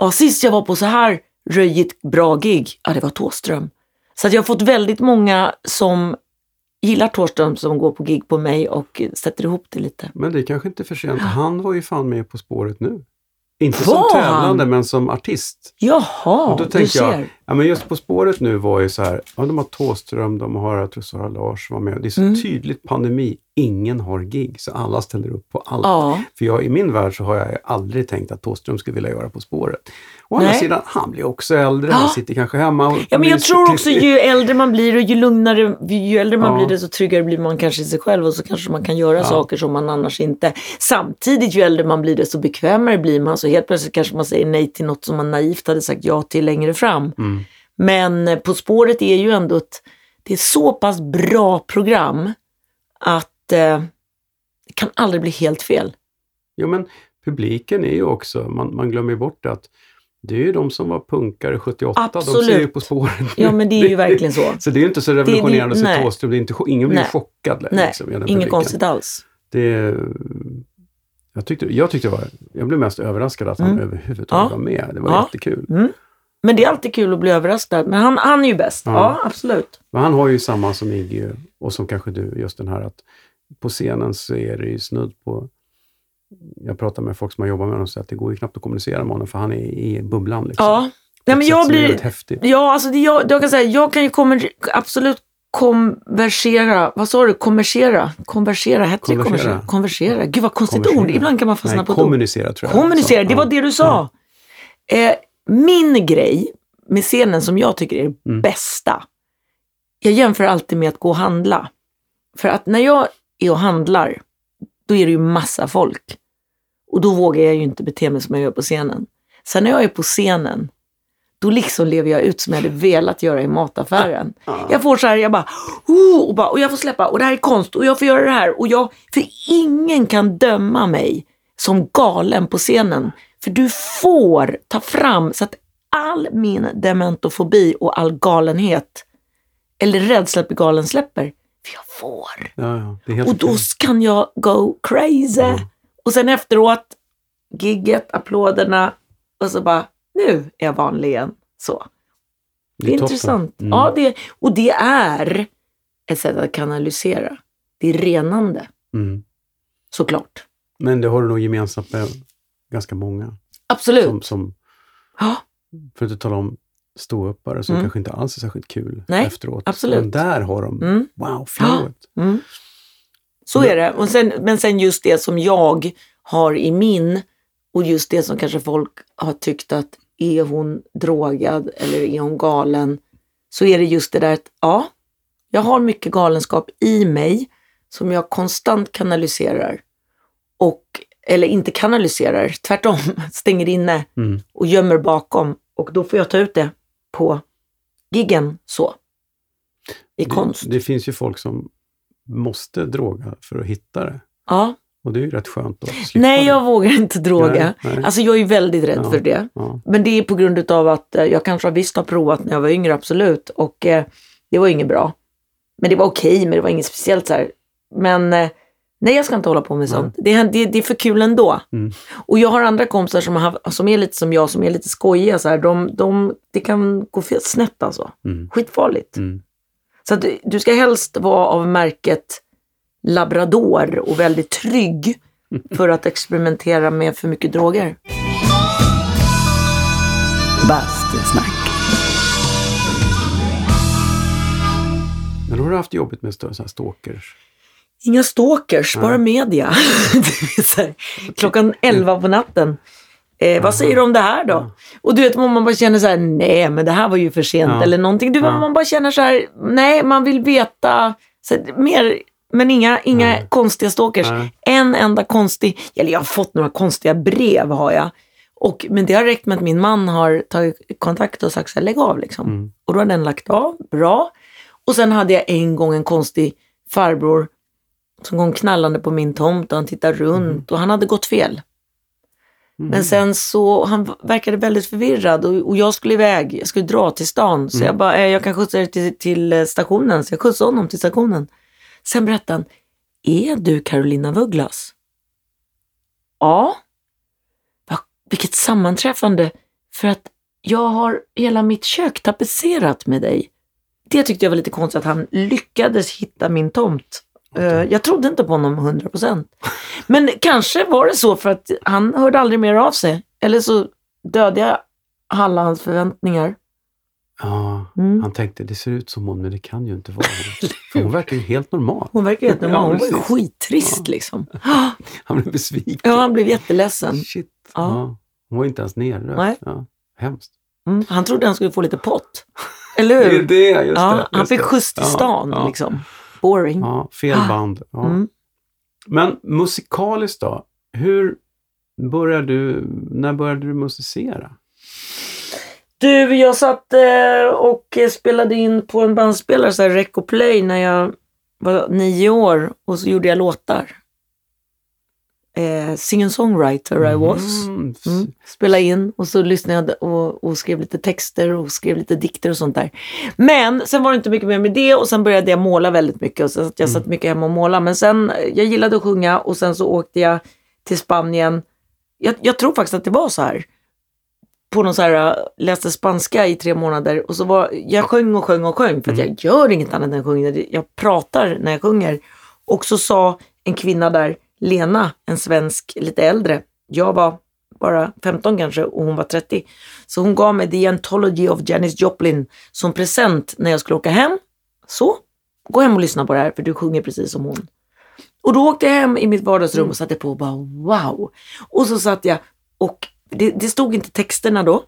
ja sist jag var på så här röjigt bra gig, ja det var Thåström. Så jag har fått väldigt många som gillar Thåström som går på gig på mig och sätter ihop det lite. Men det är kanske inte för sent. Han var ju fan med På spåret nu. Inte Var som han? tävlande, men som artist. Jaha, Och då du tänker ser. jag, ja, men just På spåret nu var ju så här, ja, de har Thåström, de har, jag tror Sara Lars var med. Det är så Mm. tydligt pandemi, ingen har gig, så alla ställer upp på allt. Ja, För jag, i min värld så har jag aldrig tänkt att Thåström skulle vilja göra På spåret. Å andra sidan, han blir också äldre, Ja. han sitter kanske hemma. Och ja men jag tror också ju äldre man blir och ju lugnare, ju äldre man Ja. blir desto tryggare blir man kanske i sig själv och så kanske man kan göra saker som man annars inte. Samtidigt ju äldre man blir desto bekvämare blir man så helt plötsligt kanske man säger nej till något som man naivt hade sagt ja till längre fram. Mm. Men På spåret är ju ändå ett, det är så pass bra program att eh, det kan aldrig bli helt fel. Ja, men publiken är ju också, man, man glömmer bort det att det är ju de som var punkare 78, de ser ju Absolut. På spåret. Ja men det är ju [laughs] verkligen så. Så det är ju inte så revolutionerande att se. Thåström, det ingen blir Nej. chockad. Nej, liksom, inget publiken. konstigt alls. Det, jag, tyckte, jag tyckte det var, jag blev mest överraskad att han Mm. överhuvudtaget Ja. var med. Det var Ja. jättekul. Mm. Men det är alltid kul att bli överraskad. Men han, han är ju bäst. Ja. Ja, absolut. Men han har ju samma som Iggy och som kanske du, just den här att på scenen så är det ju snudd på jag pratar med folk som har jobbat med honom och säger att det går ju knappt att kommunicera med honom för han är i bubblan. Liksom. Ja. Nej, men jag blir... häftigt. Ja, alltså det, jag, jag kan säga, jag kan ju kommer, absolut konversera. Vad sa du? Konversera? Konversera? Hette det Konversera. konversera? Konversera. Gud vad konstigt Konversera. ord. Ibland kan man fastna Nej, på ett ord. kommunicera tror jag. Kommunicera, det Ja. var det du sa. Eh, min grej med scenen som jag tycker är det Mm. bästa. Jag jämför alltid med att gå och handla. För att när jag är och handlar, då är det ju massa folk. Och då vågar jag ju inte bete mig som jag gör på scenen. Sen när jag är på scenen, då liksom lever jag ut som jag hade velat göra i mataffären. Ja. [laughs] Jag får så här, jag bara, oh, och, bara, och jag får släppa, och det här är konst, och jag får göra det här. Och jag, för ingen kan döma mig som galen på scenen. För du får ta fram så att all min dementofobi och all galenhet, eller rädsla att bli galen släpper. För jag får. Ja, ja. Det är helt Och då okej. kan jag go crazy. Mm. Och sen efteråt, gigget, applåderna och så bara, nu är jag vanlig igen. Så. Det är, toppen. intressant. Mm. Ja, det, och det är ett sätt att kanalisera. Det är renande, Mm. såklart. Men det har du nog gemensamt med ganska många. Absolut. Som, som, för att inte tala om ståuppare som Mm. kanske inte alls är särskilt kul Nej, efteråt. absolut. Men där har de, Mm. wow, flowet. mm. Så är det. Och sen, men sen just det som jag har i min och just det som kanske folk har tyckt att är hon drogad eller är hon galen? Så är det just det där att ja, jag har mycket galenskap i mig som jag konstant kanaliserar. Och, eller inte kanaliserar, tvärtom, [laughs] stänger inne Mm. och gömmer bakom. Och då får jag ta ut det på giggen så. I konst. Det, det finns ju folk som måste droga för att hitta det. Ja. Och det är ju rätt skönt att slippa Nej, det. jag vågar inte droga. Nej, nej. Alltså jag är väldigt rädd Ja. för det. Ja. Men det är på grund av att eh, jag kanske har visst har provat när jag var yngre, absolut. Och eh, det var inget bra. Men det var okej, men det var inget speciellt så här. Men eh, nej, jag ska inte hålla på med sånt. Det, är- det, det är för kul ändå. Mm. Och jag har andra kompisar som, har, som är lite som jag, som är lite skojiga. Så här. De, de, det kan gå fel, snett alltså. Mm. Skitfarligt. Mm. Så att du, du ska helst vara av märket labrador och väldigt trygg [laughs] för att experimentera med för mycket droger. Bastusnack. Men har du haft jobbigt med stalkers. Inga stalkers, bara media. [laughs] Klockan 11 på natten. Eh, vad säger du om det här då? Och du vet, man bara känner så här, nej men det här var ju för sent Ja. eller någonting. Du Ja. man bara känner så här, nej man vill veta här, mer, men inga, inga Nej. konstiga stalkers. Nej. En enda konstig, eller jag har fått några konstiga brev har jag. Och, men det har räckt med att min man har tagit kontakt och sagt så här, lägg av liksom. Mm. Och då har den lagt av, bra. Och sen hade jag en gång en konstig farbror som kom knallande på min tomt och han tittade runt och han hade gått fel. Mm. Men sen så, han verkade väldigt förvirrad och, och jag skulle iväg, jag skulle dra till stan. Så jag bara, eh, jag kan skjutsa dig till, till eh, stationen. Så jag skjutsade honom till stationen. Sen berättade han, är du Carolina Vugglas? Ja. Va, vilket sammanträffande. För att jag har hela mitt kök tapetserat med dig. Det tyckte jag var lite konstigt att han lyckades hitta min tomt. Eh, Jag trodde inte på honom 100%. Men kanske var det så för att han hörde aldrig mer av sig. Eller så dödade jag alla hans förväntningar. Ja, Mm. han tänkte det ser ut som hon men det kan ju inte vara hon. För hon verkar ju helt normal. Hon verkar helt normal. Hon var ju skittrist Ja. liksom. [gasps] Han blev besviken. Ja, han blev jätteledsen. Shit. Ja. Ja. Hon var inte ens nerrökt. Ja. Hemskt. Mm. Han trodde han skulle få lite pott. Eller Det är hur? det, just ja, det. han just fick det. skjuts till stan liksom. Boring. Ja, fel band. Ja. Mm. Men musikaliskt då? Hur började du, när började du musicera? Du, jag satt eh, och spelade in på en bandspelare, så här Rec och Play, när jag var nio år och så gjorde jag låtar. Eh, Singer-songwriter I was. Mm. Mm. Spelade in och så lyssnade jag och, och skrev lite texter och skrev lite dikter och sånt där. Men sen var det inte mycket mer med det och sen började jag måla väldigt mycket. Och så att jag satt mycket hemma och målade. Men sen, jag gillade att sjunga och sen så åkte jag till Spanien. Jag, jag tror faktiskt att det var så här. På någon så här, äh, läste spanska i tre månader och så var, jag sjöng och sjöng och sjöng för att jag gör inget annat än sjunger. Jag pratar när jag sjunger. Och så sa en kvinna där, Lena, en svensk, lite äldre. Jag var bara 15 kanske och hon var 30. Så hon gav mig The Anthology of Janis Joplin som present när jag skulle åka hem. Så, gå hem och lyssna på det här för du sjunger precis som hon. Och då åkte jag hem i mitt vardagsrum och satte på och bara wow. Och så satt jag och det, det stod inte texterna då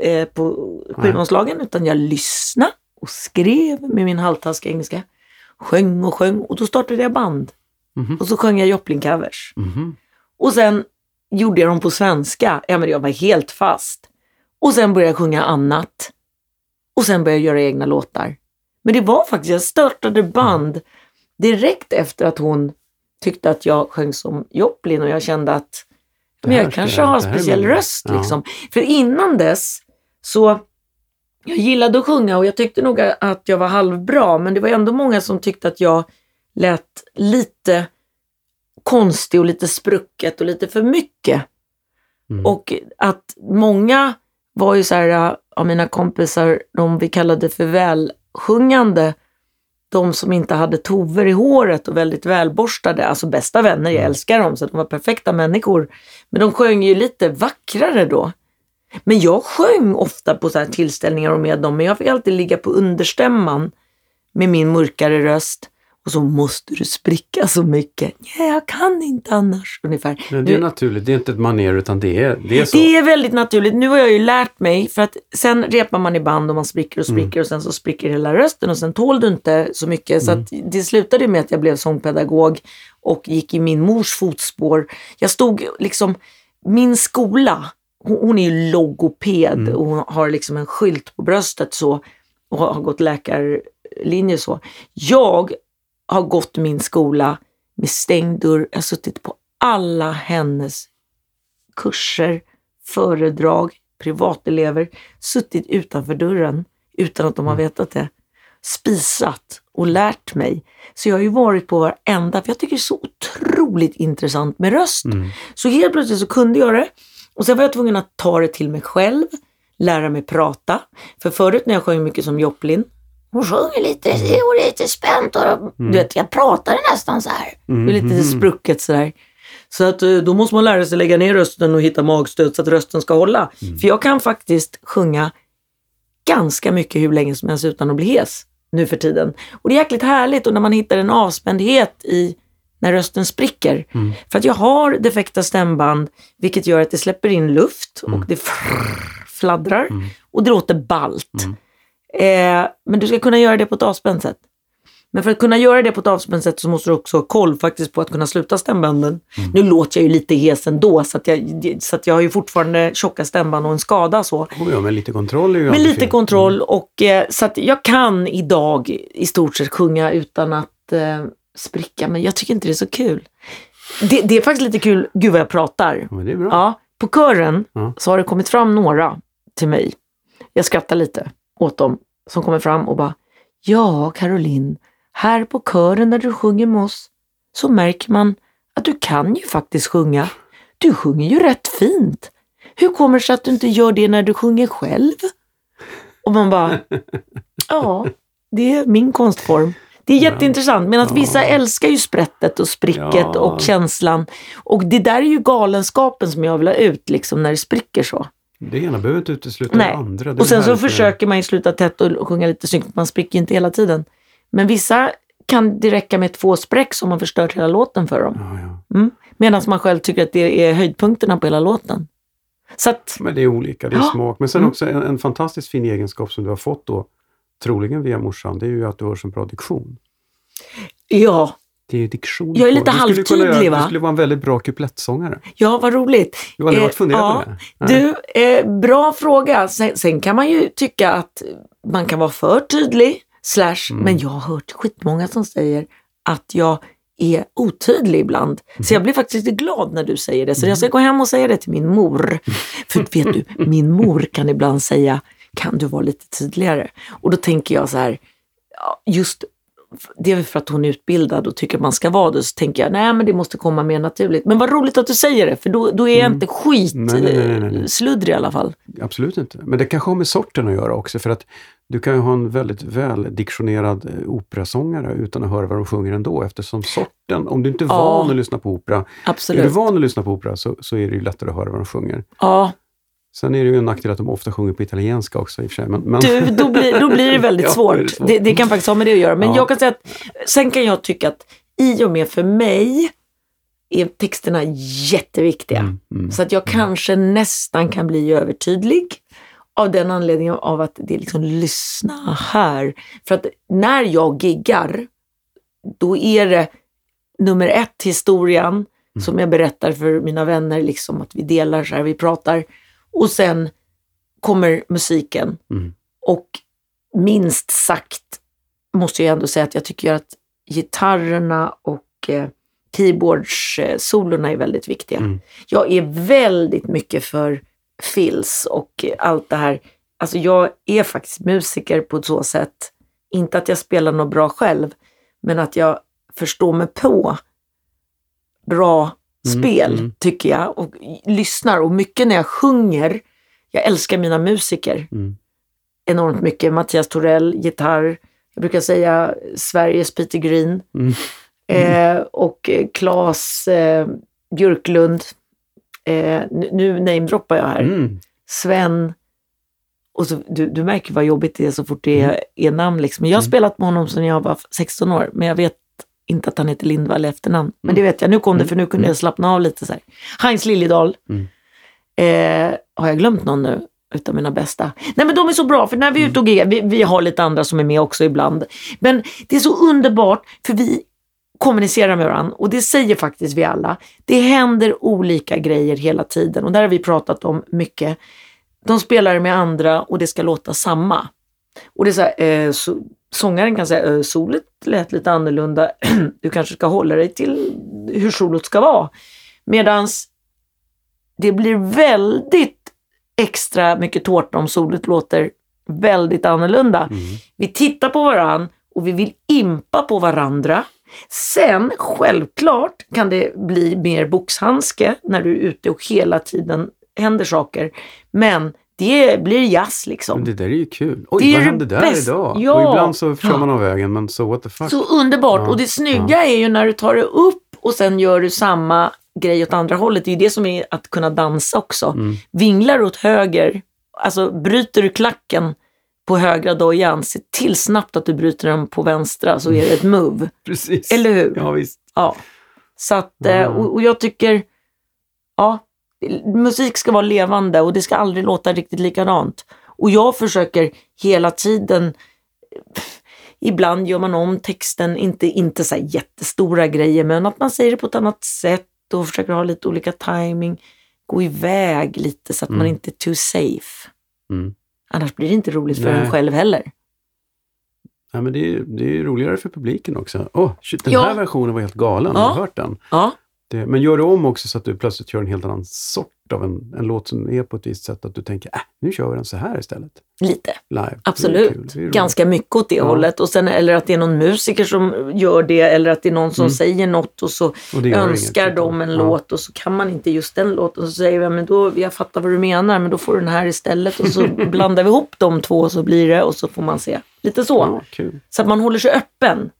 eh, på skivomslagen utan jag lyssnade och skrev med min halvtaskiga engelska. Sjöng och sjöng och då startade jag band. Mhm. Och så sjöng jag Joplin-covers. Mhm. Och sen gjorde jag dem på svenska. Ja, men jag var helt fast. Och sen började jag sjunga annat. Och sen började jag göra egna låtar. Men det var faktiskt, jag startade band direkt efter att hon tyckte att jag sjöng som Joplin och jag kände att men jag kanske har en speciell röst. ja. Liksom. För innan dess så jag gillade att sjunga och jag tyckte nog att jag var halvbra men det var ändå många som tyckte att jag lät lite konstig och lite sprucket och lite för mycket. Mm. Och att många var ju så här, äh, av mina kompisar, de vi kallade för välsjungande, de som inte hade tover i håret och väldigt välborstade, alltså bästa vänner, jag älskar dem, så de var perfekta människor. Men de sjöng ju lite vackrare då. Men jag sjöng ofta på så här tillställningar och med dem, men jag fick alltid ligga på understämman med min mörkare röst. Och så måste du spricka så mycket. Ja, jag kan inte annars. Ungefär. Men det är naturligt, det är inte ett manér utan det är, det är så. det är väldigt naturligt. Nu har jag ju lärt mig, för att sen repar man i band och man spricker och Mm. spricker och sen så spricker hela rösten och sen tål du inte så mycket. Så att det slutade med att jag blev sångpedagog och gick i min mors fotspår. Jag stod liksom, min skola, hon är ju logoped Mm. och hon har liksom en skylt på bröstet så och har gått läkarlinje så. Jag har gått min skola med stängd dörr. Jag har suttit på alla hennes kurser, föredrag, privatelever, suttit utanför dörren utan att de har vetat det. Spisat och lärt mig. Så jag har ju varit på varenda, för jag tycker det är så otroligt intressant med röst. Mm. Så helt plötsligt så kunde jag det. Och sen var jag tvungen att ta det till mig själv, lära mig prata. För förut när jag sjöng mycket som Joplin, hon sjunger lite, och lite spänt och du vet, jag pratade nästan så här. Det är lite sprucket sådär. Så att eh, då måste man lära sig lägga ner rösten och hitta magstöd så att rösten ska hålla. För jag kan faktiskt sjunga ganska mycket hur länge som helst utan att bli hes nu för tiden. Och det är jäkligt härligt och när man hittar en avspändhet i när rösten spricker. För att jag har defekta stämband vilket gör att det släpper in luft och det frrr, fladdrar och det låter balt. Eh, men du ska kunna göra det på ett avspänt sätt. Men för att kunna göra det på ett avspänt sätt så måste du också ha koll faktiskt på att kunna sluta stämbanden. Nu låter jag ju lite hes ändå så att jag, så att jag har ju fortfarande tjocka stämband och en skada så. Oh, ja, men lite kontroll är ju Med alltid lite fint. kontroll och eh, så att jag kan idag i stort sett sjunga utan att eh, spricka men jag tycker inte det är så kul. Det, det är faktiskt lite kul, gud vad jag pratar. Men. Ja, på kören Ja. så har det kommit fram några till mig. Jag skrattar lite åt dem som kommer fram och bara Ja, Caroline, här på kören när du sjunger med oss så märker man att du kan ju faktiskt sjunga. Du sjunger ju rätt fint. Hur kommer det sig att du inte gör det när du sjunger själv? Och man bara, [laughs] ja, det är min konstform. Det är jätteintressant, men att vissa älskar ju sprättet och spricket Ja. och känslan. Och det där är ju galenskapen som jag vill ha ut, liksom, när det spricker så. Det ena behöver inte utesluta Nej. det andra. Det Och sen så försöker man ju sluta tätt och sjunga lite snyggt, man spricker inte hela tiden. Men vissa kan det räcka med två spräck som har förstört hela låten för dem. Ja, ja. Mm. Medan man själv tycker att det är höjdpunkterna på hela låten. Så att, Men det är olika, det är Ja. smak. Men sen Mm. också en, en fantastiskt fin egenskap som du har fått då, troligen via morsan, det är ju att du har så bra diktion. ja, Det är diktion Jag är lite halvtydlig, va? Du skulle vara en väldigt bra kuplettsångare. ja vad roligt. Du har aldrig Eh, varit funderat ja, på det? Nej. Du, eh, bra fråga. Sen, sen kan man ju tycka att man kan vara för tydlig, slash, Mm. men jag har hört skitmånga som säger att jag är otydlig ibland. Mhm. Så jag blir faktiskt lite glad när du säger det. Så jag ska gå hem och säga det till min mor. För vet du, [laughs] min mor kan ibland säga, kan du vara lite tydligare? Och då tänker jag så här, ja, just det är väl för att hon är utbildad och tycker att man ska vara det, så tänker jag nej men det måste komma mer naturligt. Men vad roligt att du säger det, för då, då är jag inte Mm. Nej, nej, nej, nej, nej. eh, sluddrig i alla fall. Absolut inte. Men det kanske har med sorten att göra också. För att du kan ju ha en väldigt väl diktionerad eh, operasångare utan att höra vad de sjunger ändå. Eftersom sorten, om du inte är Ja. van att lyssna på opera, är du Absolut. van att lyssna på opera så, så är det ju lättare att höra vad de sjunger. Ja, Sen är det ju en nackdel att de ofta sjunger på italienska också i och för sig. Men, men... du, då, blir, då blir det väldigt [laughs] Ja, svårt. Det, det svårt. det, kan faktiskt ha med det att göra. Men Ja. jag kan säga att sen kan jag tycka att i och med för mig är texterna jätteviktiga. Mm, mm. Så att jag kanske nästan kan bli övertydlig av den anledningen av att det är liksom lyssna här. För att när jag giggar, då är det nummer ett historien som jag berättar för mina vänner, liksom att vi delar så här, vi pratar. Och sen kommer musiken. Mm. Och minst sagt måste jag ändå säga att jag tycker att gitarrerna och eh, keyboards-solorna är väldigt viktiga. Mm. Jag är väldigt mycket för fills och allt det här. Alltså jag är faktiskt musiker på ett så sätt, inte att jag spelar något bra själv, men att jag förstår mig på bra spel, mm. tycker jag. Och lyssnar. Och mycket när jag sjunger, jag älskar mina musiker Mm. enormt mycket. Mattias Torell, gitarr. Jag brukar säga Sveriges Peter Green. Mm. Eh, och eh, Claes eh, Björklund. Eh, nu, namedroppar jag här. Mm. Sven. Och så, du, du märker vad jobbigt det är så fort det är, är namn. Liksom. Jag har Mm. spelat med honom sedan jag var 16 år, men jag vet inte att han heter Lindvall i efternamn. Men Mm. det vet jag. Nu kom det, Mm. för nu kunde jag slappna av lite. så här. Heinz Liljedahl. Mm. Eh, har jag glömt någon nu? Utav mina bästa. Nej men de är så bra, för när vi är Mm. ute och giggar, vi, vi har lite andra som är med också ibland. Men det är så underbart, för vi kommunicerar med varandra och det säger faktiskt vi alla. Det händer olika grejer hela tiden och där har vi pratat om mycket. De spelar med andra och det ska låta samma. Och det är så här, eh, så, sångaren kan säga solet lät lite annorlunda. [clears throat] du kanske ska hålla dig till hur solot ska vara. Medans det blir väldigt extra mycket tårta om solet låter väldigt annorlunda. Mm. Vi tittar på varann och vi vill impa på varandra. Sen, självklart, kan det bli mer boxhandske när du är ute och hela tiden händer saker. Men det blir jazz liksom. Men det där är ju kul. Oj, Det vad hände där bästa. idag? Ja. Och ibland så kör Ja. man av vägen, men so what the fuck. Så underbart! Ja, Och det snygga är ju när du tar det upp och sen gör du samma grej åt andra hållet. Det är ju det som är att kunna dansa också. Mm. Vinglar åt höger, alltså bryter du klacken på högra dojan, se till snabbt att du bryter den på vänstra så är det ett move. [laughs] Precis. Eller hur? Ja, visst. Ja. Så att, eh, och, och jag tycker, ja, musik ska vara levande och det ska aldrig låta riktigt likadant. Och jag försöker hela tiden, [laughs] ibland gör man om texten, inte, inte så jättestora grejer, men att man säger det på ett annat sätt och försöker ha lite olika timing, gå iväg lite så att man Mm. inte är too safe. Mm. Annars blir det inte roligt för Nej. en själv heller. Ja, men det är, det är roligare för publiken också. Åh, shit, den Ja. här versionen var helt galen. Ja. Har du hört den? Ja, Det, men gör du om också så att du plötsligt kör en helt annan sort av en, en låt som är på ett visst sätt. Att du tänker, äh, nu kör vi den så här istället. lite. Live. Det Absolut. Det ganska mycket åt det Ja. hållet. Och sen, eller att det är någon musiker som gör det eller att det är någon som Mm. säger något och så Och det önskar inget, de en ja. låt och så kan man inte just den låten. Så säger vi, men då, jag fattar vad du menar, men då får du den här istället. Och så [laughs] blandar vi ihop de två och så blir det och så får man se. Lite så. Ja, kul. Så att man håller sig öppen.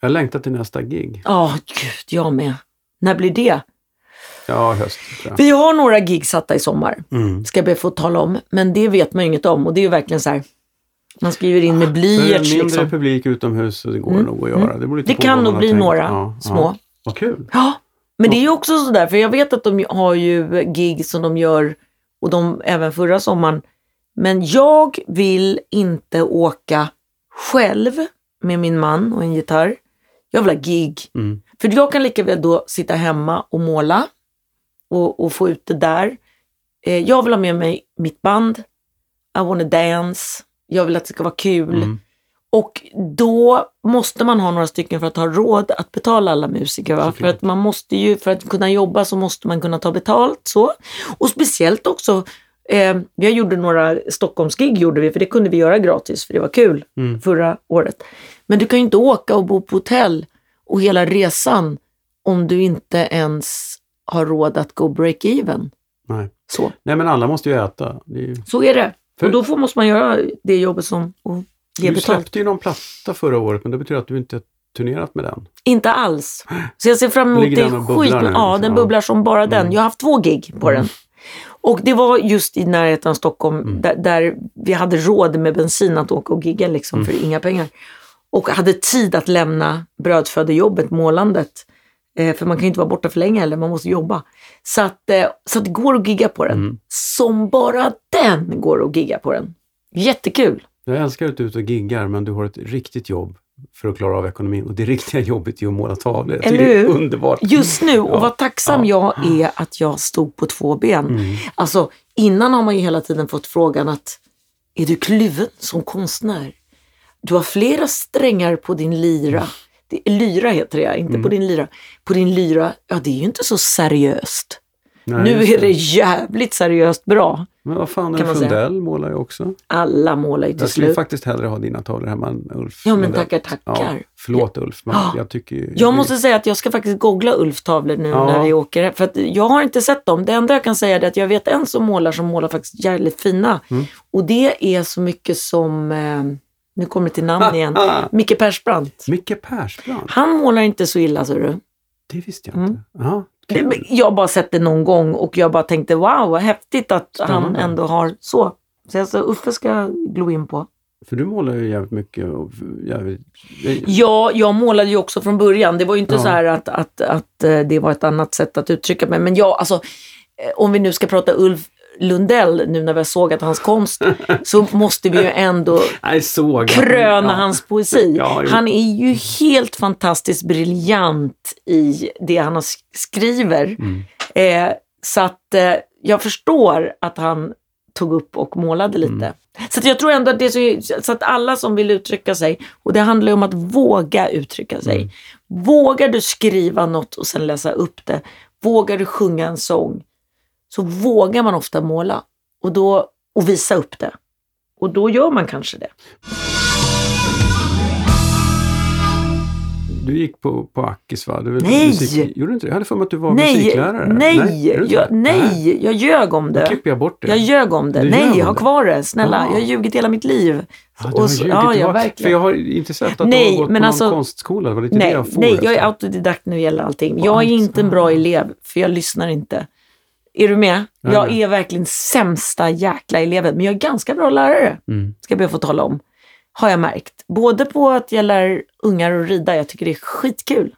Jag längtar till nästa gig. Ja, gud, jag med. När blir det? Ja, höst. Vi har några gig satta i sommar, Mm. ska jag be få tala om. Men det vet man ju inget om och det är ju verkligen så här. Man skriver in med För en blyerts mindre liksom. publik utomhus så det går Mm. nog att göra. Det, lite Det på kan nog bli tänkt. några Ja, små. Ja. Vad kul. Ja, men det är ju också sådär, för jag vet att de har ju gig som de gör och de även förra sommaren. Men jag vill inte åka själv med min man och en gitarr. Jag vill ha gig. Mm. För jag kan lika väl då sitta hemma och måla och, och få ut det där. Eh, jag vill ha med mig mitt band. I wanna dance. Jag vill att det ska vara kul. Mm. Och då måste man ha några stycken för att ha råd att betala alla musiker. Va? För att man måste ju, för att kunna jobba så måste man kunna ta betalt. så. Och speciellt också, eh, vi gjorde några Stockholmsgig gjorde vi, för det kunde vi göra gratis, för det var kul Mm. förra året. Men du kan ju inte åka och bo på hotell och hela resan om du inte ens har råd att gå break-even. Nej. Så. Nej, men alla måste ju äta. Är ju... så är det. För- Och då får, måste man göra det jobbet som och ge Du betalt. släppte ju någon platta förra året, men det betyder att du inte har turnerat med den. Inte alls. Så jag ser fram emot Ligger det. Skit, nu, ja, liksom? den bubblar som bara den. Mm. Jag har haft två gig på den. Och det var just i närheten av Stockholm Mm. där, där vi hade råd med bensin att åka och gigga liksom, Mm. för inga pengar. Och hade tid att lämna brödfödejobbet, målandet. Eh, för man kan ju inte vara borta för länge heller, man måste jobba. Så att, eh, så att det går att gigga på den. Mm. Som bara den går att gigga på den. Jättekul. Jag älskar att du är ute och giggar, men du har ett riktigt jobb för att klara av ekonomin. Och det riktiga jobbet är att måla tavlor. Eller det är underbart. Just nu, och vad tacksam Ja. jag är att jag stod på två ben. Mm. Alltså, innan har man ju hela tiden fått frågan att är du kluven som konstnär? Du har flera strängar på din lyra. Det, lyra heter det, inte Mm. på din lyra. På din lyra, ja det är ju inte så seriöst. Nej, nu är det jävligt seriöst bra. Men vad fan, Ulf säga. Lundell målar ju också. Alla målar ju till Jag skulle slut. faktiskt hellre ha dina tavlor hemma än Ulf Ja, men Lundell. tackar, tackar. Ja, förlåt Ulf, men Ja. jag tycker ju... Jag måste säga att jag ska faktiskt googla Ulf tavlor nu Ja. när vi åker. För att jag har inte sett dem. Det enda jag kan säga är att jag vet en som målar som målar faktiskt jävligt fina. Mm. Och det är så mycket som, eh, nu kommer det till namn igen, [laughs] Micke Persbrandt. Micke Persbrandt, Han målar inte så illa, så du. det visste jag Mm. inte. Ja, men Jag har bara sett det någon gång och jag bara tänkte wow, vad häftigt att han Spännande. ändå har så. Så alltså, Uffe ska jag glo in på. För du målar ju jävligt mycket. Och jävligt, Ja, jag målade ju också från början. Det var ju inte Ja. så här att, att, att eh, det var ett annat sätt att uttrycka mig. Men jag, alltså, eh, om vi nu ska prata Ulf Lundell nu när vi har sågat hans konst så måste vi ju ändå [laughs] såg. kröna Ja. hans poesi. Ja, han är ju helt fantastiskt briljant i det han skriver. Mm. Eh, så att eh, jag förstår att han tog upp och målade lite. Mm. Så att jag tror ändå att det är så, så att alla som vill uttrycka sig, och det handlar ju om att våga uttrycka sig. Mm. Vågar du skriva något och sen läsa upp det, vågar du sjunga en sång, så vågar man ofta måla och, då, och visa upp det. Och då gör man kanske det. Du gick på, på Ackis va? Du, Nej! Musik, gjorde du inte det? Jag hade för mig att du var Nej, musiklärare. nej, inte jag, det? nej, jag ljög om Då det. klipper jag bort det. Jag ljög om det. Du Nej, om ha det? kvar det. Snälla, Ah. jag har ljugit hela mitt liv. Du har ljugit. ja, Du ja, har- verkligen. För jag har inte sett att Nej, du har gått men på alltså- någon konstskola. Det var lite det Nej, jag får nej, jag är autodidakt när det gäller allting. Jag är inte en bra elev, för jag lyssnar inte. Är du med? Nej, Jag är verkligen sämsta jäkla eleven, men jag är ganska bra lärare, Mm. ska jag be att få tala om. Har jag märkt. Både på att jag lär ungar att rida, jag tycker det är skitkul.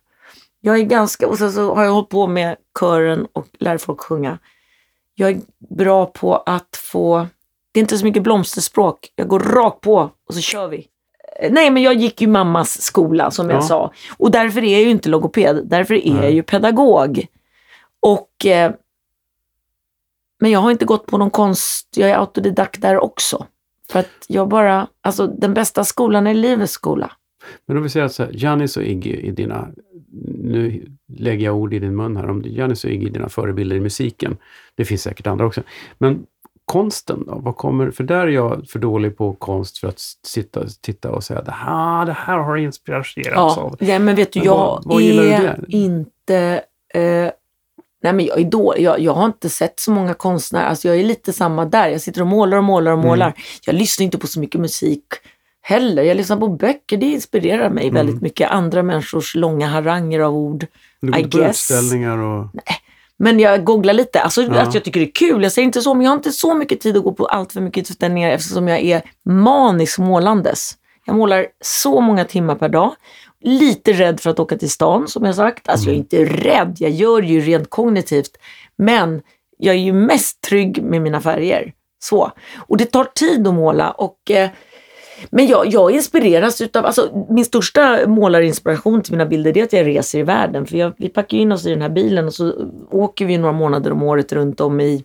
Jag är ganska, och sen så har jag hållit på med kören och lär folk sjunga. Jag är bra på att få, det är inte så mycket blomsterspråk, jag går rakt på och så kör vi. Eh, Nej, men jag gick ju mammas skola som jag Ja. sa. Och därför är jag ju inte logoped, därför är jag Nej. ju pedagog. Och, eh, men jag har inte gått på någon konst, jag är autodidakt där också. För att jag bara, alltså den bästa skolan är livets skola. Men om vi säger att Janis och Iggy är dina, nu lägger jag ord i din mun här, om Janis och Iggy är dina förebilder i musiken. Det finns säkert andra också. Men konsten då? Vad kommer, för där är jag för dålig på konst för att sitta, titta och säga det här, det här har inspirerats Ja, av. ja, men vet du, Men jag vad- vad är inte... Eh, nej, men jag är dålig. Jag, jag har inte sett så många konstnärer. Alltså, jag är lite samma där. Jag sitter och målar och målar och Mm. målar. Jag lyssnar inte på så mycket musik heller. Jag lyssnar på böcker. Det inspirerar mig Mm. väldigt mycket. Andra människors långa haranger av ord. Du I går på utställningar och... Men jag googlar lite. Alltså Ja. att jag tycker det är kul. Jag säger inte så, men jag har inte så mycket tid att gå på allt för mycket utställningar eftersom jag är manisk målandes. Jag målar så många timmar per dag. Lite rädd för att åka till stan, som jag sagt. Alltså jag är inte rädd, jag gör ju rent kognitivt. Men jag är ju mest trygg med mina färger. Så. Och det tar tid att måla. Och, eh, men jag, jag inspireras utav, alltså min största målarinspiration till mina bilder är att jag reser i världen. För jag, vi packar in oss i den här bilen och så åker vi några månader om året runt om i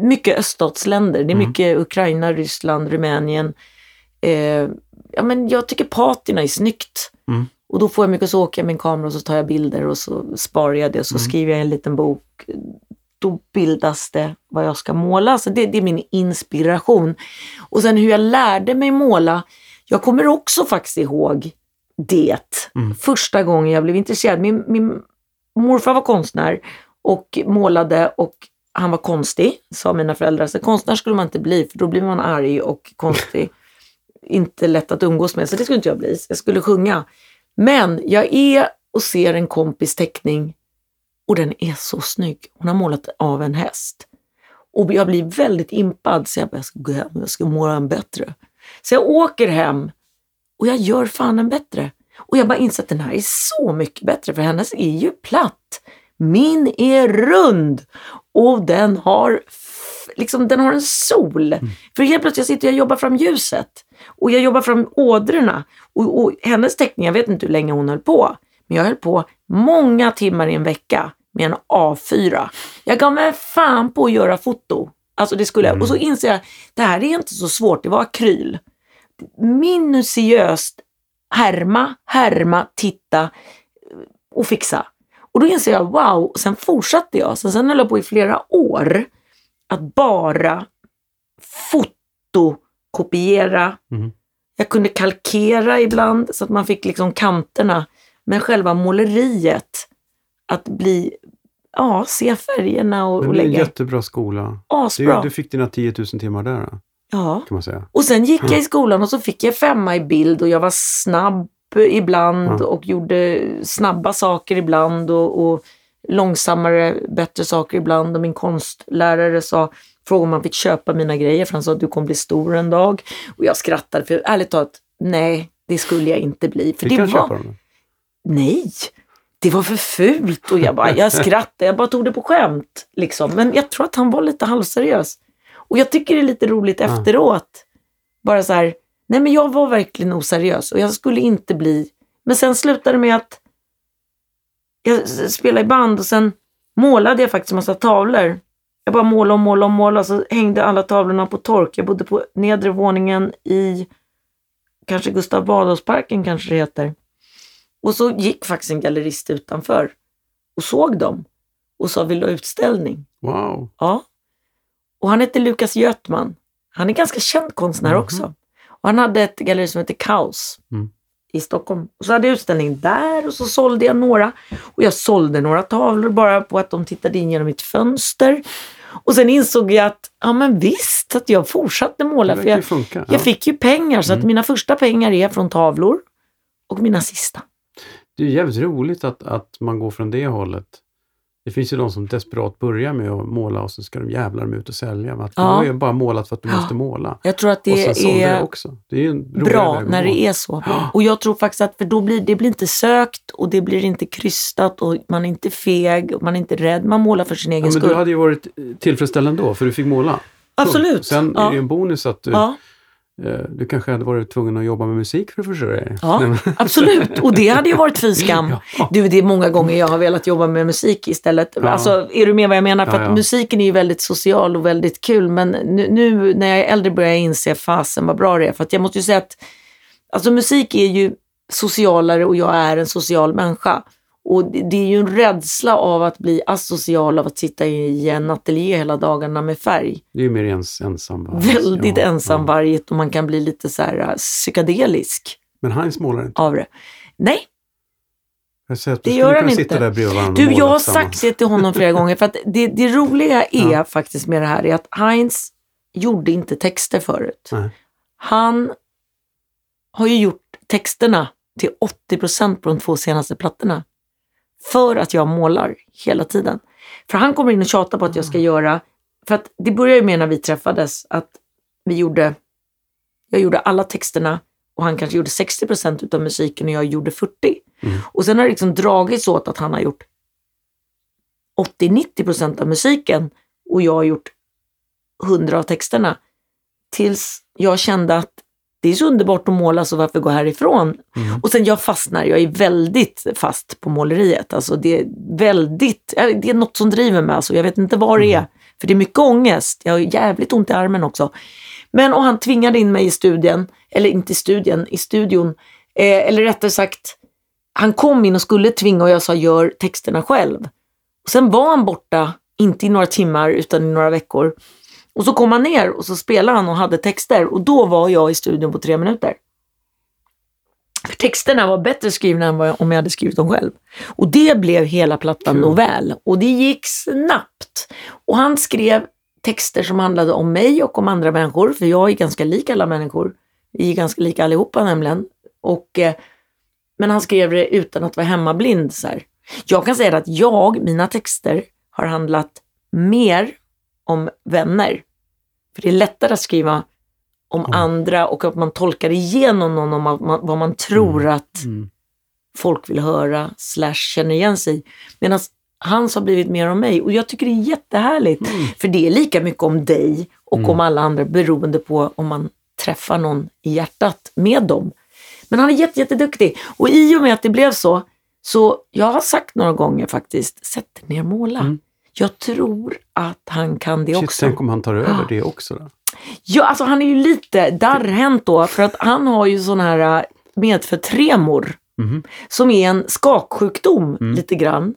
mycket öststatsländer. Det är Mm. mycket Ukraina, Ryssland, Rumänien. Eh, ja, men jag tycker patina är snyggt. Mm. Och då får jag mycket, så åker jag en kamera och så tar jag bilder och så sparar jag det och så Mm. skriver jag en liten bok. Då bildas det vad jag ska måla. Så det, det är min inspiration. Och sen hur jag lärde mig måla. Jag kommer också faktiskt ihåg det. Mm. Första gången jag blev intresserad. Min, min morfar var konstnär och målade och han var konstig, sa mina föräldrar. Så konstnär skulle man inte bli för då blir man arg och konstig. Inte lätt att umgås med, så det skulle inte jag bli. Jag skulle sjunga. Men jag är och ser en kompis teckning och den är så snygg. Hon har målat av en häst. Och jag blir väldigt impad så jag bara, jag ska gå hem jag ska måla en bättre. Så jag åker hem och jag gör fan en bättre. Och jag bara inser att den här är så mycket bättre för hennes är ju platt. Min är rund och den har liksom, den har en sol. För helt plötsligt jag sitter jag och jobbar fram ljuset. Och jag jobbar fram ådrorna. Och, och hennes teckning, jag vet inte hur länge hon höll på, men jag höll på många timmar i en vecka med en A4. Jag gav mig fan på att göra foto. Alltså det skulle jag. Och så inser jag, det här är inte så svårt, det var akryl. Minutiöst härma, härma, titta och fixa. Och då inser jag, wow, och sen fortsatte jag. Så sen höll jag på i flera år att bara fotokopiera. Mm. Jag kunde kalkera ibland så att man fick liksom kanterna. Men själva måleriet, att bli, ja, se färgerna och, och det är en lägga. jättebra skola. Asbra. Du, du fick dina 10 000 timmar där, då, Ja. kan man säga. Och sen gick jag i skolan och så fick jag femma i bild och jag var snabb ibland Ja. och gjorde snabba saker ibland och, och långsammare, bättre saker ibland. Och min konstlärare sa, frågade om man fick köpa mina grejer för han sa att du kommer bli stor en dag. Och jag skrattade för ärligt talat, nej, det skulle jag inte bli. För Fick det han var, köpa dem? Nej, det var för fult och jag, bara, jag [laughs] skrattade, jag bara tog det på skämt. Liksom. Men jag tror att han var lite halvseriös. Och jag tycker det är lite roligt Ja. efteråt. Bara så här, nej men jag var verkligen oseriös och jag skulle inte bli... Men sen slutade det med att jag spelade i band och sen målade jag faktiskt massa tavlor. Jag bara målade och målade och målade så hängde alla tavlorna på tork. Jag bodde på nedre våningen i kanske Gustav Adolfsparken kanske det heter. Och så gick faktiskt en gallerist utanför och såg dem och sa vill du ha utställning? Wow. Ja. Och han heter Lukas Götman. Han är ganska känd konstnär Mhm. också. Och han hade ett galleri som heter Kaos Mm. i Stockholm. Och så hade jag utställning där och så sålde jag några. Och jag sålde några tavlor bara på att de tittade in genom mitt fönster. Och sen insåg jag att, ja men visst, att jag fortsatte måla. För jag, funka. jag Ja. fick ju pengar, så att Mm. mina första pengar är från tavlor. Och mina sista. Det är jävligt roligt att, att man går från det hållet. Det finns ju de som desperat börjar med att måla och så ska de jävlar med ut och sälja. Att Du Ja. har ju bara målat för att du Ja. måste måla. Jag tror att det är också. Det är bra när det är så. Ja. Och jag tror faktiskt att för då blir det blir inte sökt och det blir inte krystat och man är inte feg och man är inte rädd. Man målar för sin egen Ja, men skull. du hade ju varit tillfredsställd ändå, för du fick måla. Absolut. Sen är det ju en bonus att du, du kanske hade varit tvungen att jobba med musik för att försörja dig. Ja. Absolut. Och det hade ju varit fy skam. [laughs] Ja. Du, det är många gånger jag har velat jobba med musik istället. Ja. Alltså, är du med vad jag menar? För Ja, att ja. musiken är ju väldigt social och väldigt kul. Men nu, nu när jag är äldre börjar jag inse fasen vad bra det är. För att jag måste ju säga att alltså, musik är ju socialare och jag är en social människa. Och det, är ju en rädsla av att bli asocial av att sitta i en ateljé hela dagarna med färg. Det är ju mer ens ensam. va? Väldigt Ja, ensamvarget och man kan bli lite så här äh, psykedelisk Men Heinz målar inte. av det. Nej, Jag säger att Det gör han inte. där bredvid varandra och Du, jag har sagt det till honom flera gånger. För att det, det roliga [laughs] är Ja. faktiskt med det här är att Heinz gjorde inte texter förut. Nej. Han har ju gjort texterna till 80 procent på de två senaste plattorna. För att jag målar hela tiden. För han kommer in och tjatar på att jag ska göra, för att det började ju med när vi träffades, att vi gjorde, jag gjorde alla texterna och han kanske gjorde 60 procent utav musiken och jag gjorde 40. Mm. Och sen har det liksom dragits åt att han har gjort 80-90 procent av musiken och jag har gjort 100 av texterna. Tills jag kände att det är så underbart att måla så varför gå härifrån? Mm. Och sen jag fastnar, jag är väldigt fast på måleriet. Alltså det är väldigt, det är något som driver mig. Alltså jag vet inte vad det är. För det är mycket ångest. Jag har jävligt ont i armen också. Men och han tvingade in mig i studien, eller inte i studien, i studion. Eh, eller rättare sagt, han kom in och skulle tvinga och jag sa gör texterna själv. Och sen var han borta, inte i några timmar utan i några veckor. Och så kom han ner och så spelade han och hade texter och då var jag i studion på tre minuter. För texterna var bättre skrivna än vad jag, om jag hade skrivit dem själv. Och det blev hela plattan Kul. novell. Och det gick snabbt. Och han skrev texter som handlade om mig och om andra människor, för jag är ganska lik alla människor. Vi är ganska lika allihopa nämligen. Och, eh, men han skrev det utan att vara hemmablind. Så här. Jag kan säga att jag, mina texter, har handlat mer om vänner. För det är lättare att skriva om Mm. andra och att man tolkar igenom någon om vad man, vad man tror att Mm. folk vill höra slash känner igen sig. Medan hans har blivit mer om mig och jag tycker det är jättehärligt. Mm. För det är lika mycket om dig och Mm. om alla andra beroende på om man träffa någon i hjärtat med dem. Men han är jätte, jätteduktig. Och i och med att det blev så, så jag har sagt några gånger faktiskt, sätt dig ner och måla. Mm. Jag tror att han kan det Shit, också. tänk om han tar över det också då? Ja, alltså han är ju lite darrhänt då, för att han har ju sån här äh, medfödd tremor, Mhm. som är en skaksjukdom Mm. lite grann.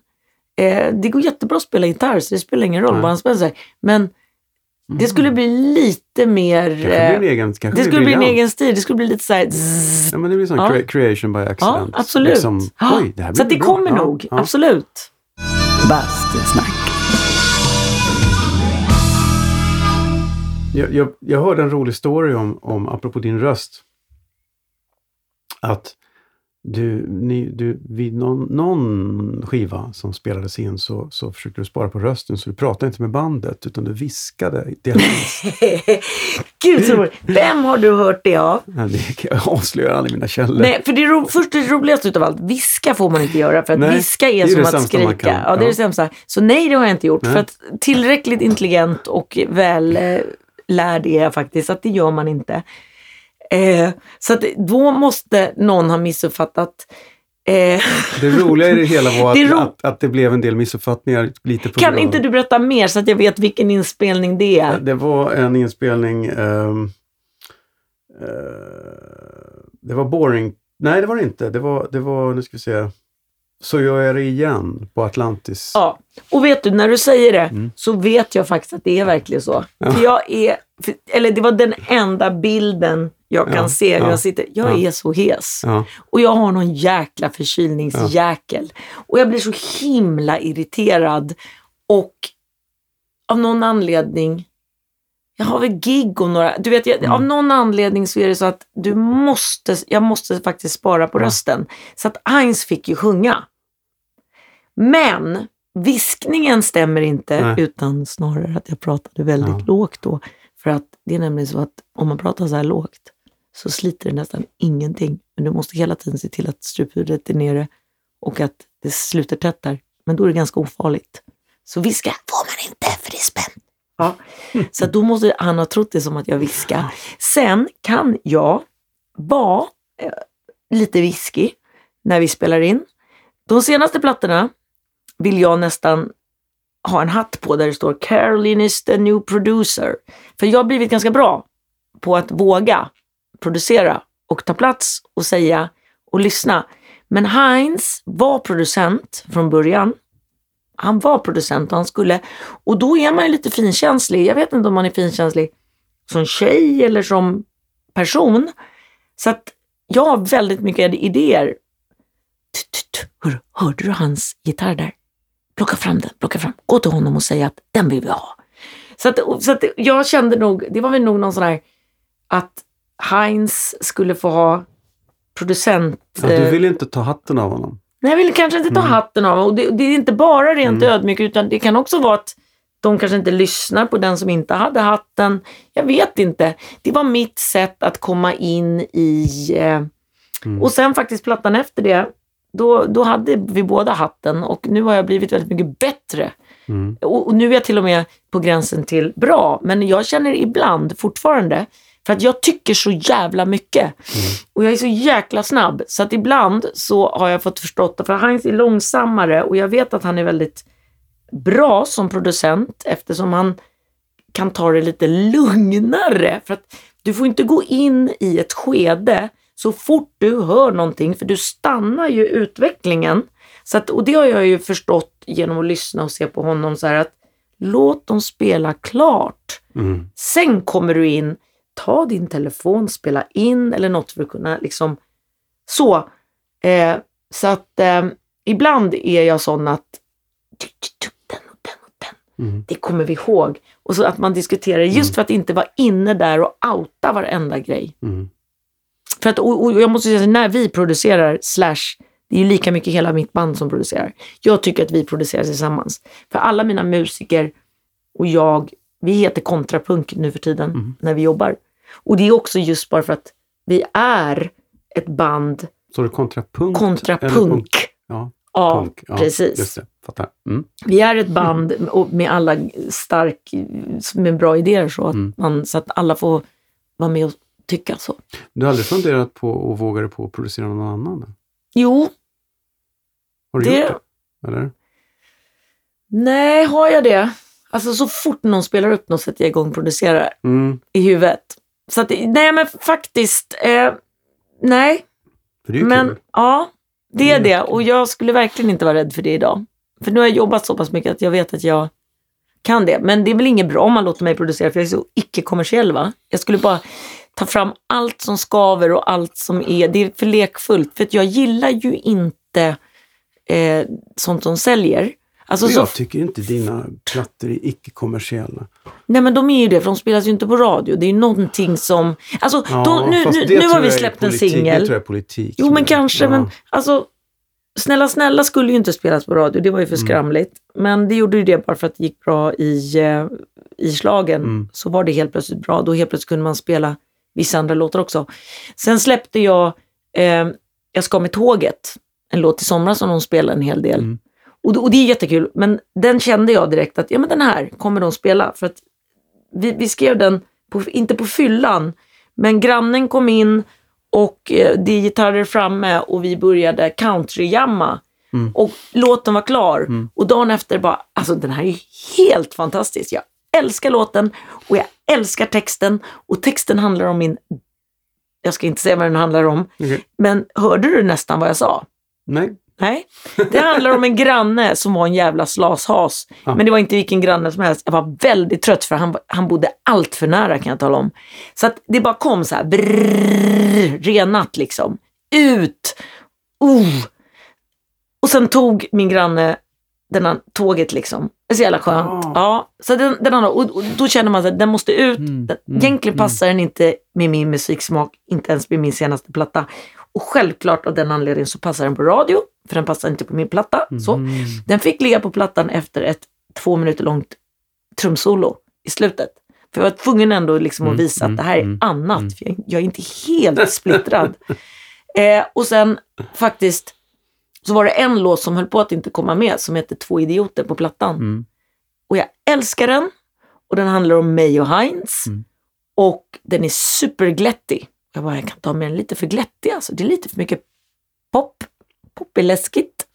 Eh, det går jättebra att spela gitarr, så det spelar ingen roll Nej. vad han spelar. sig. Men det skulle bli lite mer... Kanske en eh, egen, kanske det skulle bli en egen stil, det skulle bli lite så här... Ja, men det blir sån Ja. crea- creation by accident. Ja, absolut. Liksom, oj, det här blir så det bra. kommer Ja, nog, ja. absolut. Bastusnack. Jag, jag, jag hörde en rolig story om, om, apropå din röst, att du, ni, du vid någon, någon skiva som spelades in så, så försökte du spara på rösten så du pratade inte med bandet utan du viskade delvis. [laughs] Gud så roligt. Vem har du hört det av? Ja, det jag avslöjar aldrig mina källor. Nej, för det är ro, först det roligaste utav allt, viska får man inte göra för att Nej, viska är, är som det att skrika. Ja, det är det sämsta. Så nej, det har jag inte gjort. Nej. För att tillräckligt intelligent och väl eh, lärd är jag faktiskt, att det gör man inte. Eh, så att då måste någon ha missuppfattat. Eh, Det roliga i det hela var [laughs] att Det att, att det blev en del missuppfattningar lite på kan inte du berätta mer så att jag vet vilken inspelning det är? Det var en inspelning... ehm, eh, det var boring. Nej, det var det inte. Det var, det var, nu ska vi se. Så gör jag det igen på Atlantis. Ja, och vet du, när du säger det Mm. så vet jag faktiskt att det är verkligen så. För jag är, för, eller det var den enda bilden jag kan Ja, se hur ja, jag sitter. Jag ja. är så hes. Ja. Och jag har någon jäkla förkylningsjäkel. Och jag blir så himla irriterad. Och av någon anledning, jag har väl gig och några, du vet, jag, Mm. av någon anledning så är det så att du måste, jag måste faktiskt spara på Ja. rösten. Så att Heinz fick ju sjunga. Men viskningen stämmer inte, Nej. utan snarare att jag pratade väldigt Ja. lågt då. För att det är nämligen så att om man pratar så här lågt så sliter det nästan ingenting. Men du måste hela tiden se till att struphuvudet är nere och att det sluter tätt där. Men då är det ganska ofarligt. Så viska får man inte för det är spänt. Ja. [laughs] Så då måste han ha trott det som att jag viskar. Sen kan jag vara eh, lite whisky när vi spelar in. De senaste plattorna vill jag nästan ha en hatt på där det står Caroline is the new producer. För jag har blivit ganska bra på att våga producera och ta plats och säga och lyssna. Men Heinz var producent från början. Han var producent och han skulle, och då är man ju lite finkänslig. Jag vet inte om man är finkänslig som tjej eller som person. Så att jag har väldigt mycket idéer. Hör, hörde du hans gitarr där? Plocka fram den, plocka fram. Gå till honom och säg att den vill vi ha. Så, att, så att jag kände nog, det var väl nog någon sån här att Heinz skulle få ha producent... Ja, du eh, vill inte ta hatten av honom. Nej, jag vill kanske inte ta Mm. hatten av och det, det är inte bara rent Mm. ödmjukt utan det kan också vara att de kanske inte lyssnar på den som inte hade hatten. Jag vet inte. Det var mitt sätt att komma in i... Eh, Mm. och sen faktiskt plattan efter det, då, då hade vi båda hatten och nu har jag blivit väldigt mycket bättre. Mm. Och, och nu är jag till och med på gränsen till bra, men jag känner ibland fortfarande, för att jag tycker så jävla mycket. Och jag är så jäkla snabb, så att ibland så har jag fått förstått för Heinz är långsammare och jag vet att han är väldigt bra som producent eftersom han kan ta det lite lugnare. För att du får inte gå in i ett skede så fort du hör någonting, för du stannar ju utvecklingen. Så att, och det har jag ju förstått genom att lyssna och se på honom så här att låt dem spela klart. Mm. Sen kommer du in, ta din telefon, spela in eller något för att kunna liksom så. Eh, så att eh, ibland är jag sån att den och den och den, Mm. det kommer vi ihåg. Och så att man diskuterar just för att inte vara inne där och outa varenda grej. Mm. För att, och, och jag måste säga, när vi producerar, slash, det är ju lika mycket hela mitt band som producerar. Jag tycker att vi producerar tillsammans. För alla mina musiker och jag, vi heter kontrapunk nu för tiden Mm. när vi jobbar. Och det är också just bara för att vi är ett band Så är det kontrapunk. punkt? Ja, Ja. Ja, precis. Mm. Vi är ett band med alla stark, med bra idéer så att, Mm. man, så att alla får vara med och tycka så. Du har aldrig funderat på och vågar på att producera någon annan? Då? Jo, Har du Det- gjort det? Eller? nej, har jag det? Alltså så fort någon spelar upp något sätter jag igång och producerar Mm. i huvudet. Så att, nej men faktiskt, eh, nej. Men kul. ja, det är Det det. Och jag skulle verkligen inte vara rädd för det idag. För nu har jag jobbat så pass mycket att jag vet att jag kan det. Men det är väl inget bra om man låter mig producera för jag är så icke-kommersiell va. Jag skulle bara ta fram allt som skaver och allt som är, det är för lekfullt. För jag gillar ju inte eh, sånt som säljer. Alltså så, Jag tycker inte dina plattor är icke-kommersiella. nej men de är ju det, för de spelas ju inte på radio. Det är ju någonting som, alltså nu, fast nu, nu tror har vi släppt en politik. Det singel. tror jag är politik. Jo, men är- kanske. ja. Men alltså, Snälla snälla skulle ju inte spelas på radio. Det var ju för Mm. skramligt. Men det gjorde ju det bara för att det gick bra i, eh, i slagen. Mm. Så var det helt plötsligt bra. Då helt plötsligt kunde man spela vissa andra låtar också. Sen släppte jag eh, Jag ska med tåget. En låt i somras som de spelade en hel del. Mm. Och, och det är jättekul. Men den kände jag direkt att ja, men den här kommer de spela. För att vi, vi skrev den, på, inte på fyllan, men grannen kom in och eh, det är gitarrer framme och vi började countryjamma. Mm. Och låten var klar. Mm. Och dagen efter bara, alltså den här är helt fantastisk. Jag älskar låten och jag älskar texten. Och texten handlar om min, jag ska inte säga vad den handlar om, Okej. men hörde du nästan vad jag sa? Nej. Nej, det handlar om en granne som var en jävla slashas. Ja. Men det var inte vilken granne som helst. Jag var väldigt trött för han, han bodde allt för nära kan jag tala om. Så att det bara kom så här, brrrr, renat liksom. Ut! Uh. Och sen tog min granne den här tåget liksom. Det är så jävla skönt. Ah. Ja, så den, den andra, och, och då känner man att den måste ut. Mm, Den- mm, Egentligen mm. passar den inte med min musiksmak, inte ens med min senaste platta. Och självklart av den anledningen så passar den på radio, för den passar inte på min platta. Så. Mm. Den fick ligga på plattan efter ett två minuter långt trumsolo i slutet. För jag var tvungen ändå liksom att Mm, visa att mm, det här är mm, annat. mm. För jag, jag är inte helt splittrad. [laughs] eh, och sen faktiskt så var det en låt som höll på att inte komma med som heter Två idioter på plattan. Mm. Och jag älskar den. Och den handlar om mig och Heinz. Mm. Och den är superglättig. Jag bara, jag kan ta med den lite för glättig alltså. Det är lite för mycket pop. Pop är läskigt.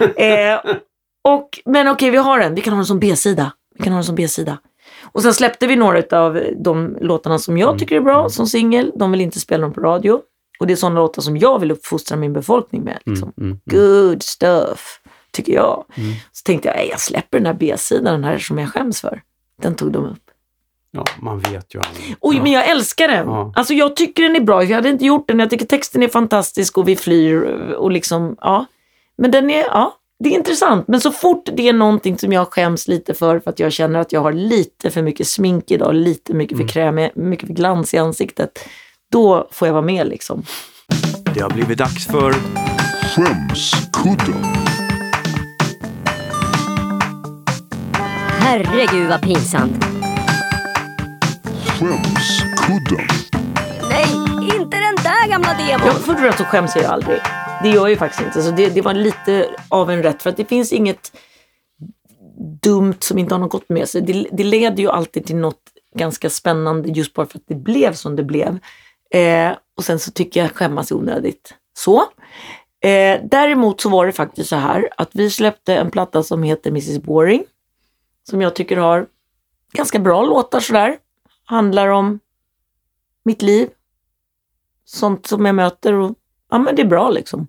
[laughs] eh, och, men okej, vi har den. Vi kan ha den som B-sida. Vi kan ha den som B-sida. Och sen släppte vi några av de låtarna som jag Mm. tycker är bra som singel. De vill inte spela dem på radio. Och det är sådana låtar som jag vill uppfostra min befolkning med. Liksom. Mm. Mm. Good stuff, tycker jag. Mm. Så tänkte jag, "Nej, jag släpper den här B-sidan, den här som jag skäms för. Den tog de upp. Ja, man vet ju aldrig. Oj, ja. men jag älskar den. Ja. Alltså jag tycker den är bra. Jag hade inte gjort den. Jag tycker texten är fantastisk och vi flyr och liksom, ja. Men den är, ja, det är intressant. Men så fort det är någonting som jag skäms lite för, för att jag känner att jag har lite för mycket smink idag, lite mycket för kräm, mycket för glans i ansiktet, då får jag vara med liksom. Det har blivit dags för Skämskudden. Herregud vad pinsamt. Skämskudden. Nej, inte den där gamla demon. Ja, för det så skäms jag ju aldrig. Det gör jag ju faktiskt inte. Så det, det var lite av en rätt. För att det finns inget dumt som inte har något gott med sig. Det, det leder ju alltid till något ganska spännande just bara för att det blev som det blev. Eh, och sen så tycker jag skämmas är onödigt. Så. Eh, däremot så var det faktiskt så här att vi släppte en platta som heter Mrs Boring. Som jag tycker har ganska bra låtar sådär. Handlar om mitt liv. Sånt som jag möter och ja men det är bra liksom.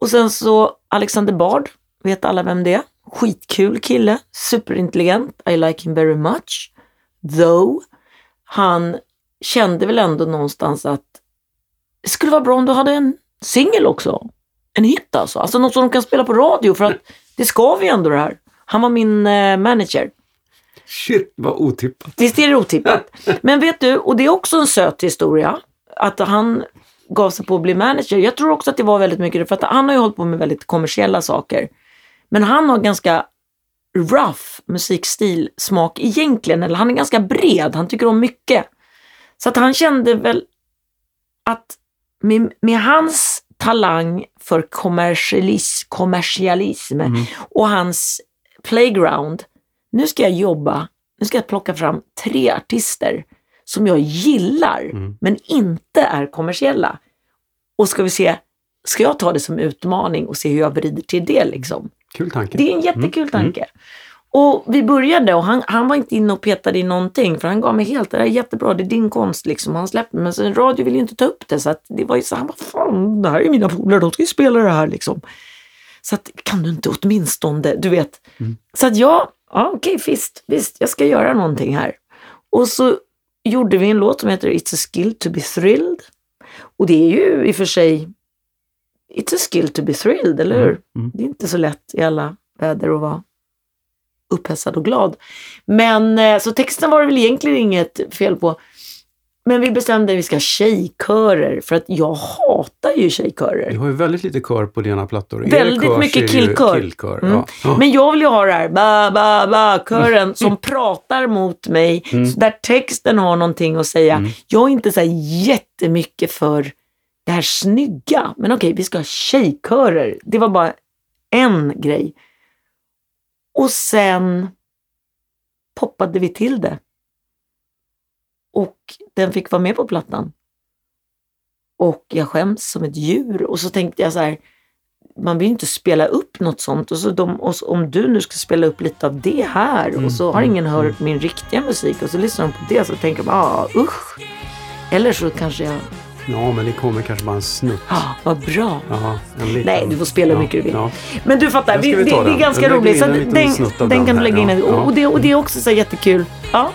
Och sen så Alexander Bard, vet alla vem det är? Skitkul kille, superintelligent, I like him very much. Though, han kände väl ändå någonstans att det skulle vara bra om du hade en singel också. En hit alltså, alltså något som de kan spela på radio för att det ska vi ändå det här. Han var min eh, manager. Shit, vad otippat. Visst är det otippat? [laughs] Men vet du, och det är också en söt historia, att han gav sig på att bli manager. Jag tror också att det var väldigt mycket det, för att han har ju hållit på med väldigt kommersiella saker. Men han har ganska rough musikstil, smak egentligen, eller han är ganska bred, han tycker om mycket. Så att han kände väl att med, med hans talang för kommersialis, kommersialism och hans playground, nu ska jag jobba, nu ska jag plocka fram tre artister som jag gillar, Mm. men inte är kommersiella. Och ska vi se, ska jag ta det som utmaning och se hur jag vrider till det liksom? Kul tanke. Det är en jättekul Mm. tanke. Och vi började och han, han var inte inne och petade i någonting för han gav mig helt, det här är jättebra, det är din konst liksom. Han släppte men sen radio ville ju inte ta upp det så att det var ju så, han bara fan, det här är mina polare, de ska ju spela det här liksom. Så att kan du inte åtminstone, du vet. Så att jag, ja okej visst, visst, jag ska göra någonting här. Och så gjorde vi en låt som heter It's a skill to be thrilled. Och det är ju i och för sig, it's a skill to be thrilled, eller hur? Mm. Det är inte så lätt i alla väder att vara upphetsad och glad. Men eh, så texten var det väl egentligen inget fel på. Men vi bestämde att vi ska ha tjejkörer för att jag hatar ju Du tjejkörer. har ju väldigt lite kör på dina plattor. Väldigt kör mycket killkör. killkör. Mm. Ja. Men jag vill ju ha det här ba, ba, ba, kören som pratar mot mig. Mm. Där texten har någonting att säga. Mm. Jag är inte så här jättemycket för det här snygga. Men okej, vi ska ha tjejkörer. Det var bara en grej. Och sen poppade vi till det. Och den fick vara med på plattan. Och jag skäms som ett djur. Och så tänkte jag så här, man vill ju inte spela upp något sånt. Och så de, och så, om du nu ska spela upp lite av det här och så har ingen hört min riktiga musik och så lyssnar de på det så tänker de, ah usch. Eller så kanske jag, ja, men det kommer kanske bara en snutt. ah vad bra. Jaha, en liten. Nej, du får spela hur Ja, mycket du vill. Ja. Men du fattar, vi, vi det, det är ganska roligt. Så den, den den kan du lägga in. ja. Och, Ja. det, och det är också så jättekul. Ja.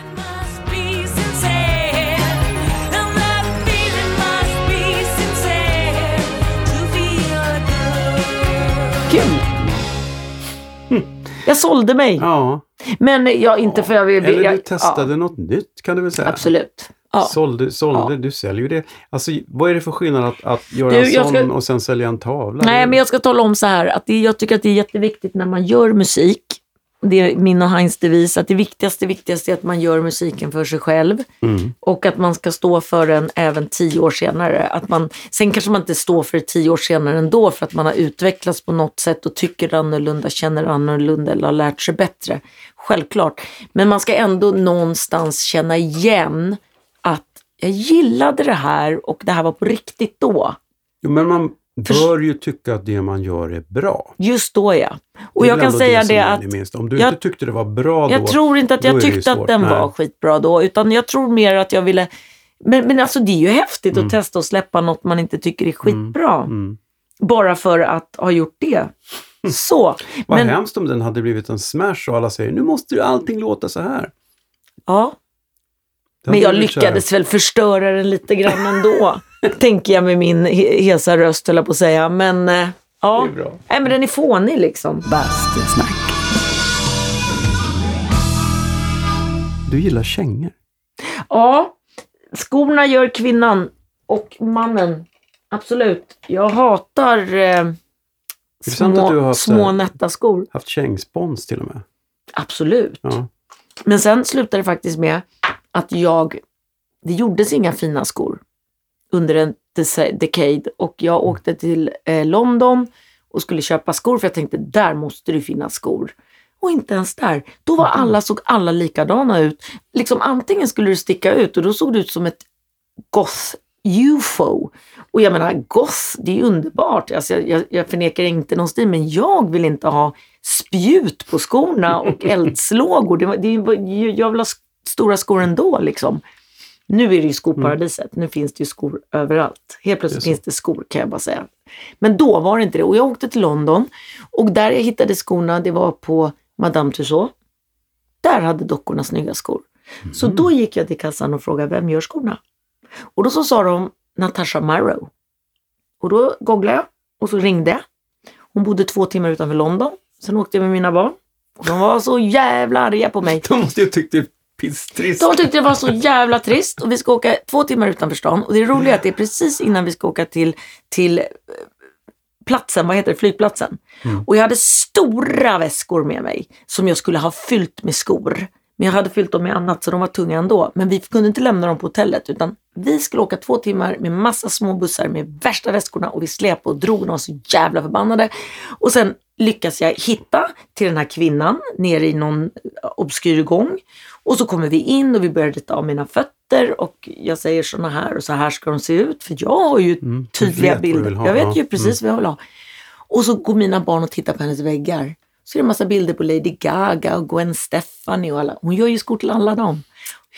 Jag sålde mig. ja. Men jag inte för jag vill... Eller jag, du testade något nytt kan du väl säga? Ja, absolut. Ja. Sålde, sålde Ja. du säljer ju det. Alltså, vad är det för skillnad att, att göra Du, en sån ska- och sen sälja en tavla? Nej, men jag ska tala om så här att det, jag tycker att det är jätteviktigt när man gör musik. Det är min och Heinz devis att det viktigaste, viktigaste är att man gör musiken för sig själv. Mm. Och att man ska stå för den även tio år senare. Att man, sen kanske man inte står för det tio år senare ändå för att man har utvecklats på något sätt och tycker annorlunda, känner annorlunda eller har lärt sig bättre. Självklart. Men man ska ändå någonstans känna igen att jag gillade det här och det här var på riktigt då. Jo, men man bör ju tycka att det man gör är bra. Just då ja. Och jag kan säga det att minsta. Om du jag- inte tyckte det var bra då. jag tror inte att jag tyckte att den Nej. var skitbra då, utan jag tror mer att jag ville men, men alltså det är ju häftigt Mm. att testa och släppa något man inte tycker är skitbra. Mm. Bara för att ha gjort det. Så. [laughs] Vad Men, hemskt om den hade blivit en smash och alla säger nu måste allting låta så här. ja. Det men jag lyckades väl förstöra den lite grann ändå. Tänker jag med min he- hesa röst, höll jag på att säga. Men eh, ja, Det är bra. Nej, men den är fånig liksom. Bastusnack. Du gillar kängor. Ja, skorna gör kvinnan och mannen. Absolut. Jag hatar eh, det sant att du har små, haft, små eh, nätta skor. Haft kängspons till och med. Absolut. Ja. Men sen slutade det faktiskt med att jag, det gjordes inga fina skor under en decade och jag åkte till eh, London och skulle köpa skor för jag tänkte där måste det finnas skor. Och inte ens där. Då var alla, såg alla likadana ut. Liksom antingen skulle du sticka ut och då såg du ut som ett goth ufo. Och jag menar goth, det är underbart. Alltså, jag, jag, jag förnekar inte någon stil men jag vill inte ha spjut på skorna och [laughs] eldslågor. Det, det, jag vill ha stora skor ändå liksom. Nu är det ju skoparadiset. Nu finns det ju skor överallt. Helt plötsligt Det finns det skor kan jag bara säga. Men då var det inte det. Och jag åkte till London och där jag hittade skorna, det var på Madame Tussauds. Där hade dockorna snygga skor. Så då gick jag till kassan och frågade, vem gör skorna? Och då så sa de Natasha Marrow. Och då googlade jag och så ringde jag. Hon bodde två timmar utanför London. Sen åkte jag med mina barn. Och de var så jävla arga på mig. [laughs] De måste ju tyckt det pisstrist. De tyckte det var så jävla trist och vi ska åka två timmar utanför stan. Och det roliga är att det är precis innan vi ska åka till, till eh, platsen, vad heter det, flygplatsen. Och jag hade stora väskor med mig som jag skulle ha fyllt med skor. Men jag hade fyllt dem med annat så de var tunga ändå. Men vi kunde inte lämna dem på hotellet utan vi skulle åka två timmar med massa små bussar med värsta väskorna och vi släpade och drog. De var så jävla förbannade. Och sen lyckas jag hitta till den här kvinnan nere i någon obskyr gång. Och så kommer vi in och vi börjar rita av mina fötter och jag säger såna här och så här ska de se ut. För jag har ju Mm, tydliga bilder. ha, jag vet ja. Mm. ju precis vad jag vill ha. Och så går mina barn och tittar på hennes väggar. Så är det en massa bilder på Lady Gaga och Gwen Stefani och alla. Hon gör ju skor till alla dem.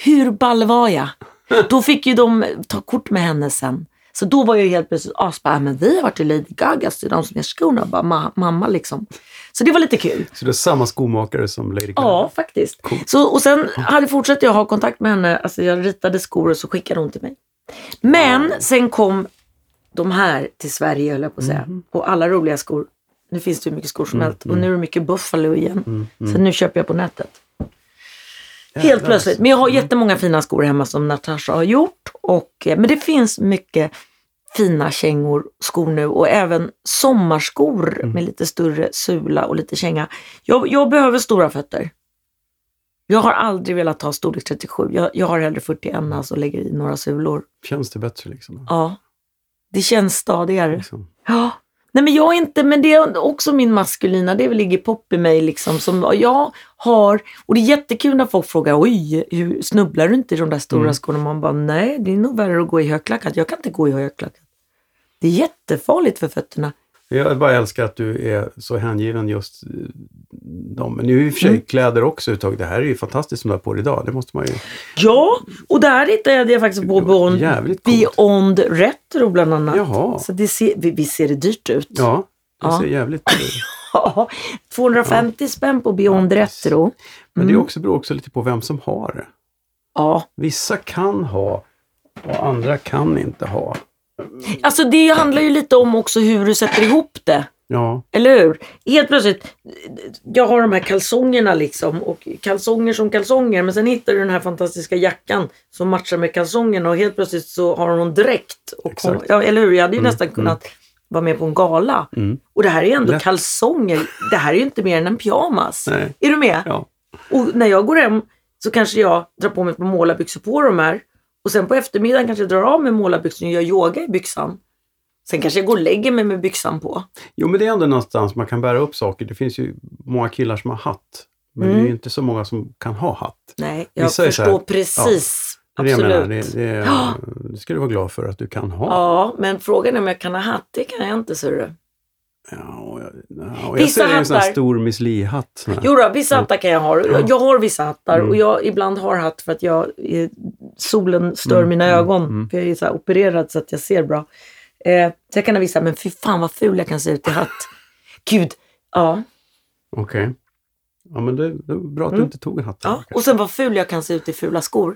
Hur ball var jag? [laughs] Då fick ju de ta kort med henne sen. Så då var jag helt plötsligt asbara, men vi har varit till Lady Gagas, till de som gör skorna. Bara, ma- mamma liksom. Så det var lite kul. Så det är samma skomakare som Lady Gaga? Ja, faktiskt. Så, och sen hade fortsatte jag ha kontakt med henne. Alltså jag ritade skor och så skickade hon till mig. Men sen kom de här till Sverige, höll jag på att säga. Mhm. Och alla roliga skor. Nu finns det hur mycket skor som Mm, helst. Och nu är det mycket Buffalo igen. Så nu köper jag på nätet. Helt plötsligt. Men jag har jättemånga fina skor hemma som Natasha har gjort. Och, eh, men det finns mycket fina kängor, skor nu och även sommarskor Mm. med lite större sula och lite känga. Jag, jag behöver stora fötter. Jag har aldrig velat ha storlek 37. Jag, jag har hellre 41 alltså och lägger i några sulor. Känns det bättre liksom? Ja, det känns stadigare. liksom. Ja. Nej men jag inte, men det är också min maskulina, det är väl ligger pop i mig liksom. Som jag har, och det är jättekul när folk frågar, oj, hur, snubblar du inte i de där stora Mm. skorna? Man bara, nej det är nog värre att gå i högklackat. Jag kan inte gå i högklackat. Det är jättefarligt för fötterna. Jag bara älskar att du är så hängiven just eh, dem. Men nu är ju i och för sig Mm. kläder också uttag. Det här är ju fantastiskt som du har på dig idag. Det måste man ju... Ja, och där hittade jag faktiskt på coolt. Beyond Retro bland annat. Jaha. Så det ser, vi- visst ser det dyrt ut? Ja, det Ja. ser jävligt [laughs] Ja, 250 spänn på Beyond Ja, Retro. Men Mm. det är också, beror också lite på vem som har det. Ja, Vissa kan ha och andra kan inte ha. Alltså det handlar ju lite om också hur du sätter ihop det. Ja, Eller hur? Helt plötsligt, jag har de här kalsongerna liksom och kalsonger som kalsonger men sen hittar du den här fantastiska jackan som matchar med kalsongerna och helt plötsligt så har hon dräkt. Och Exakt. kom, ja, eller hur? Jag hade ju Mm, nästan kunnat vara med på en gala. Mm. Och det här är ändå Lätt. kalsonger. Det här är ju inte mer än en pyjamas. Nej. Är du med? ja. Och när jag går hem så kanske jag drar på mig ett par målarbyxor på de här. Och sen på eftermiddagen kanske jag drar av mig målarbyxorna och gör yoga i byxan. Sen kanske jag går och lägger mig med byxan på. Jo, men det är ändå någonstans man kan bära upp saker. Det finns ju många killar som har hatt. Men det är Mm. ju inte så många som kan ha hatt. Nej, jag Vissa förstår här, precis. Det, är det, Absolut. menar, det, det, Ja. det ska du vara glad för att du kan ha. Ja, men frågan är om jag kan ha hatt. Det kan jag inte, ser du. Ja, jag, jag Vissa ser det i en stor Miss Li-hatt. Jo då, vissa hattar kan jag ha. Jag, jag har vissa hattar Mm. och jag ibland har hatt för att jag, eh, solen stör Mm, mina mm, ögon. mm. För jag är så opererad så att jag ser bra. Eh, så jag kan ha vissa, men fy fan vad ful jag kan se ut i hatt. [laughs] Gud, ja. Okej. Ja, men det, det är bra att du Mm. inte tog en hatt. ja. Och sen vad ful jag kan se ut i fula skor.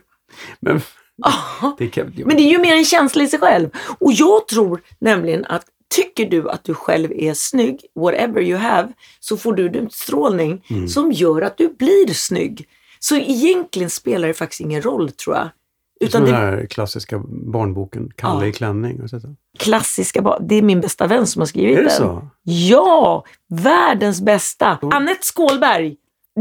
Men, [laughs] det kan, Men det är ju mer en känsla i sig själv. Och jag tror nämligen att tycker du att du själv är snygg, whatever you have, så får du en utstrålning Mm. som gör att du blir snygg. Så egentligen spelar det faktiskt ingen roll tror jag. Utan Utan den det här klassiska barnboken, Kalle Ja. i klänning. Sett den? klassiska, ba- det är min bästa vän som har skrivit Är det den. så? Ja, världens bästa. Annette Skålberg.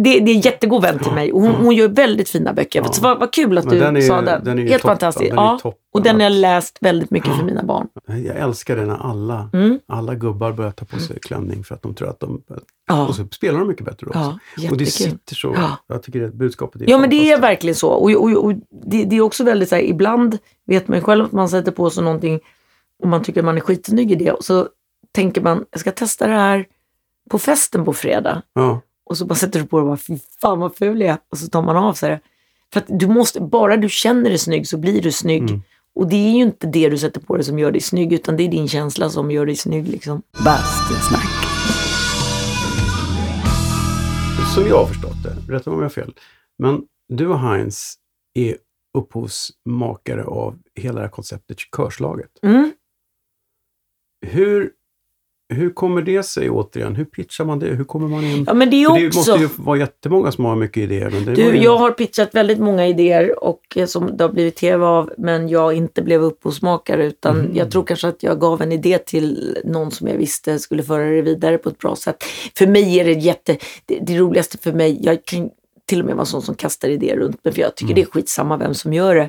Det, det är en jättegod vän till mig och hon, hon gör väldigt fina böcker. Ja. Så vad, vad kul att Men du den är sa den. den Helt toppen. fantastiskt. Den ja. Och den har jag läst väldigt mycket för mina barn. Jag älskar det när alla, Mm. alla gubbar börjar ta på sig klänning för att de tror att de... Ja. Och så spelar de mycket bättre också. Ja, och det sitter så. Ja. Jag tycker det budskapet är Ja men det är verkligen så. Och, och, och det, det är också väldigt så här, ibland vet man själv att man sätter på sig någonting och man tycker att man är skitsnygg i det. Och så tänker man, jag ska testa det här på festen på fredag. Ja. Och så bara sätter du på det och bara, fy fan vad ful jag är. Och så tar man av sig det. För att du måste, bara du känner dig snygg så blir du snygg. Mm. Och det är ju inte det du sätter på dig som gör dig snygg, utan det är din känsla som gör dig snygg liksom. Bastusnack. Som jag har förstått det, rätta mig om jag har fel. Men du och Heinz är upphovsmakare av hela det här konceptet körslaget. Mm. Hur, hur kommer det sig återigen? Hur pitchar man det? Hur kommer man in? Ja men det är För det också... måste ju vara jättemånga som har mycket idéer. Men Du, ju... jag har pitchat väldigt många idéer och eh, som det har blivit tv av men jag inte blev upphovsmakare utan Mhm. jag tror kanske att jag gav en idé till någon som jag visste skulle föra det vidare på ett bra sätt. För mig är det jätte, det, det roligaste för mig, jag kan till och med vara sån som kastar idéer runt mig för jag tycker det är skitsamma vem som gör det.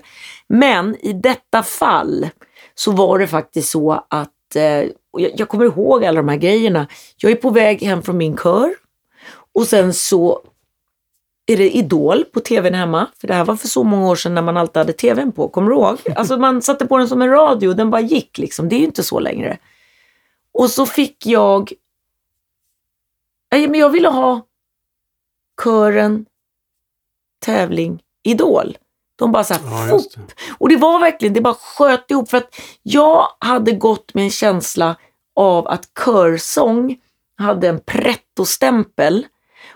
Men i detta fall så var det faktiskt så att, eh, och jag, jag kommer ihåg alla de här grejerna. Jag är på väg hem från min kör och sen så är det Idol på tvn hemma. För det här var för så många år sedan när man alltid hade tvn på. Kommer du ihåg? [laughs] Alltså man satte på den som en radio. Den bara gick liksom. Det är ju inte så längre. Och så fick jag... Nej, men jag ville ha kören, tävling, Idol. De bara så här, Ja, det. Och det var verkligen, det bara sköt ihop för att jag hade gått med en känsla av att körsång hade en pretto-stämpel.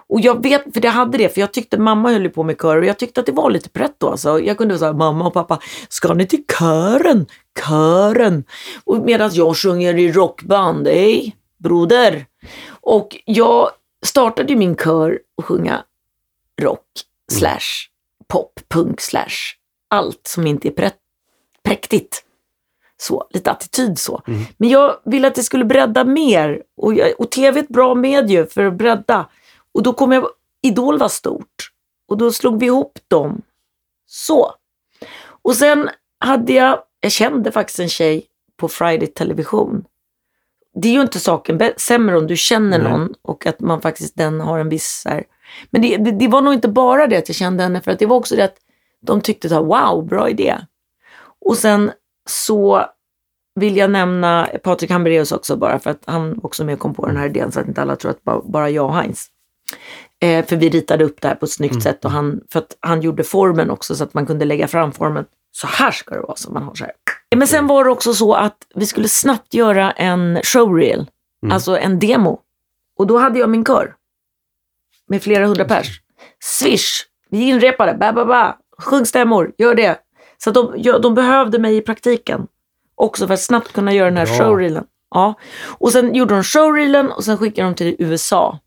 Och jag vet, för det hade det, för jag tyckte mamma höll på med kör och jag tyckte att det var lite pretto alltså. Jag kunde säga mamma och pappa, ska ni till kören? Kören! Och medan jag sjunger i rockband, hej broder! Och jag startade min kör att sjunga rock slash pop, punk slash allt som inte är prätt, präktigt. Så, lite attityd så. Men jag ville att det skulle bredda mer och, jag, och tv är ett bra medie för att bredda. Och då kom jag, Idol var stort och då slog vi ihop dem. Så. Och sen hade jag, jag kände faktiskt en tjej på Friday Television. Det är ju inte saken sämre om du känner Nej. någon och att man faktiskt den har en viss så här. Men det, det, det var nog inte bara det att jag kände henne för att det var också det att de tyckte att wow, bra idé. Och sen så vill jag nämna Patrik Hambraeus också bara för att han också med kom på den här idén så att inte alla tror att bara, bara jag och Heinz. Eh, för vi ritade upp det här på ett snyggt sätt och han, för att han gjorde formen också så att man kunde lägga fram formen. Så här ska det vara, så man har så här. Men sen var det också så att vi skulle snabbt göra en showreel, alltså en demo. Och då hade jag min kör. Med flera hundra pers. Swish, vi inrepade, ba, ba, ba. sjung stämmor, gör det. Så de, ja, de behövde mig i praktiken. Också för att snabbt kunna göra den här Bra. showreelen. Ja. Och sen gjorde de showreelen och sen skickade de till USA.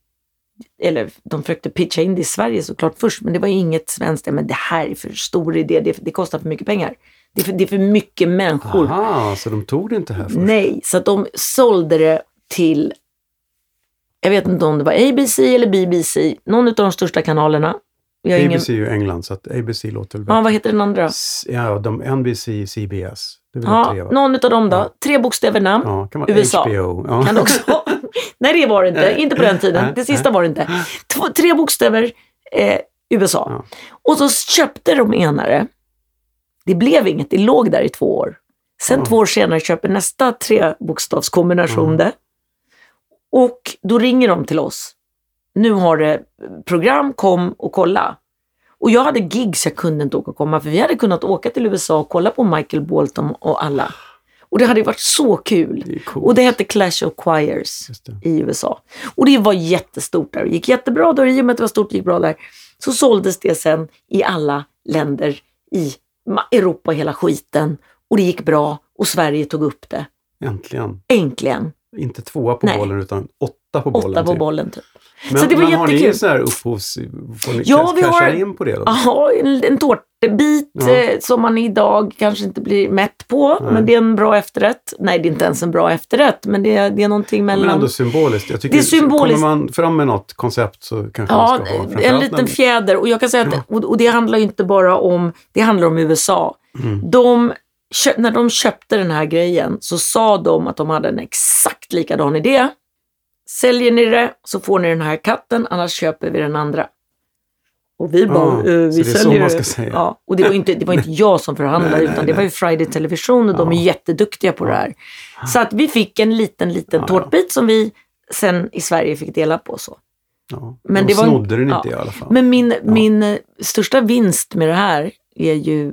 Eller de försökte pitcha in det i Sverige såklart först, men det var ju inget svenskt. Men det här är för stor idé, det, det kostar för mycket pengar. Det är för, det är för mycket människor. Aha, så de tog det inte här först? Nej, så att de sålde det till, jag vet inte om det var ABC eller BBC, någon av de största kanalerna. Har ABC ingen, är ju England, så att ABC låter väl ja, bättre. vad heter den andra? S- Ja, de NBC, CBS. Det är Ja, tre, va? någon av dem då. Ja. Tre bokstäver namn. Ja, kan vara USA. HBO. Ja. Kan också. [laughs] Nej, det var det inte. Inte på den tiden. Det sista var det inte. Två, tre bokstäver, eh, USA. Ja. Och så köpte de enare. Det blev inget, det låg där i två år. Sen Ja. två år senare köper nästa trebokstavskombination Ja. det. Och då ringer de till oss. Nu har det program, kom och kolla. Och jag hade gigs jag kunde inte åka och komma för vi hade kunnat åka till USA och kolla på Michael Bolton och alla. Och det hade varit så kul. Det. Och det hette Clash of Choirs i USA. Och det var jättestort där. Det gick jättebra då, i och med att det var stort gick bra där. Så såldes det sen i alla länder i Europa hela skiten. Och det gick bra och Sverige tog upp det. Äntligen. Äntligen. Inte tvåa på Nej. bollen utan åtta på bollen. Åtta på typ. bollen typ. Men, Så det var men har ni jättekul. så här upphovs... Får ni Ja, ja, vi har- in på det då? Ja, en, en tårtbit Ja. eh, som man idag kanske inte blir mätt på. Nej. Men det är en bra efterrätt. Nej, det är inte ens en bra efterrätt. Men det är, det är någonting Men mellan... ändå symboliskt. Jag tycker, Det är symboliskt. Kommer man fram med något koncept så kanske Ja, man ska ha. en framförallt liten fjäder. Och jag kan säga att, och, och det handlar ju inte bara om, det handlar om USA. Mm. De, när de köpte den här grejen så sa de att de hade en exakt likadan idé. Säljer ni det så får ni den här katten, annars köper vi den andra. Och vi bara, Ah, eh, så vi det är så säljer man ska säga. Ja, och det var inte, det var inte [laughs] jag som förhandlade Nej, utan det var ju Friday Television och de är jätteduktiga på det här. Så att vi fick en liten, liten Ja, tårtbit som vi sen i Sverige fick dela på. så. Ja, Men de det var snodde den inte ja. i alla fall. Men min, min eh, största vinst med det här är ju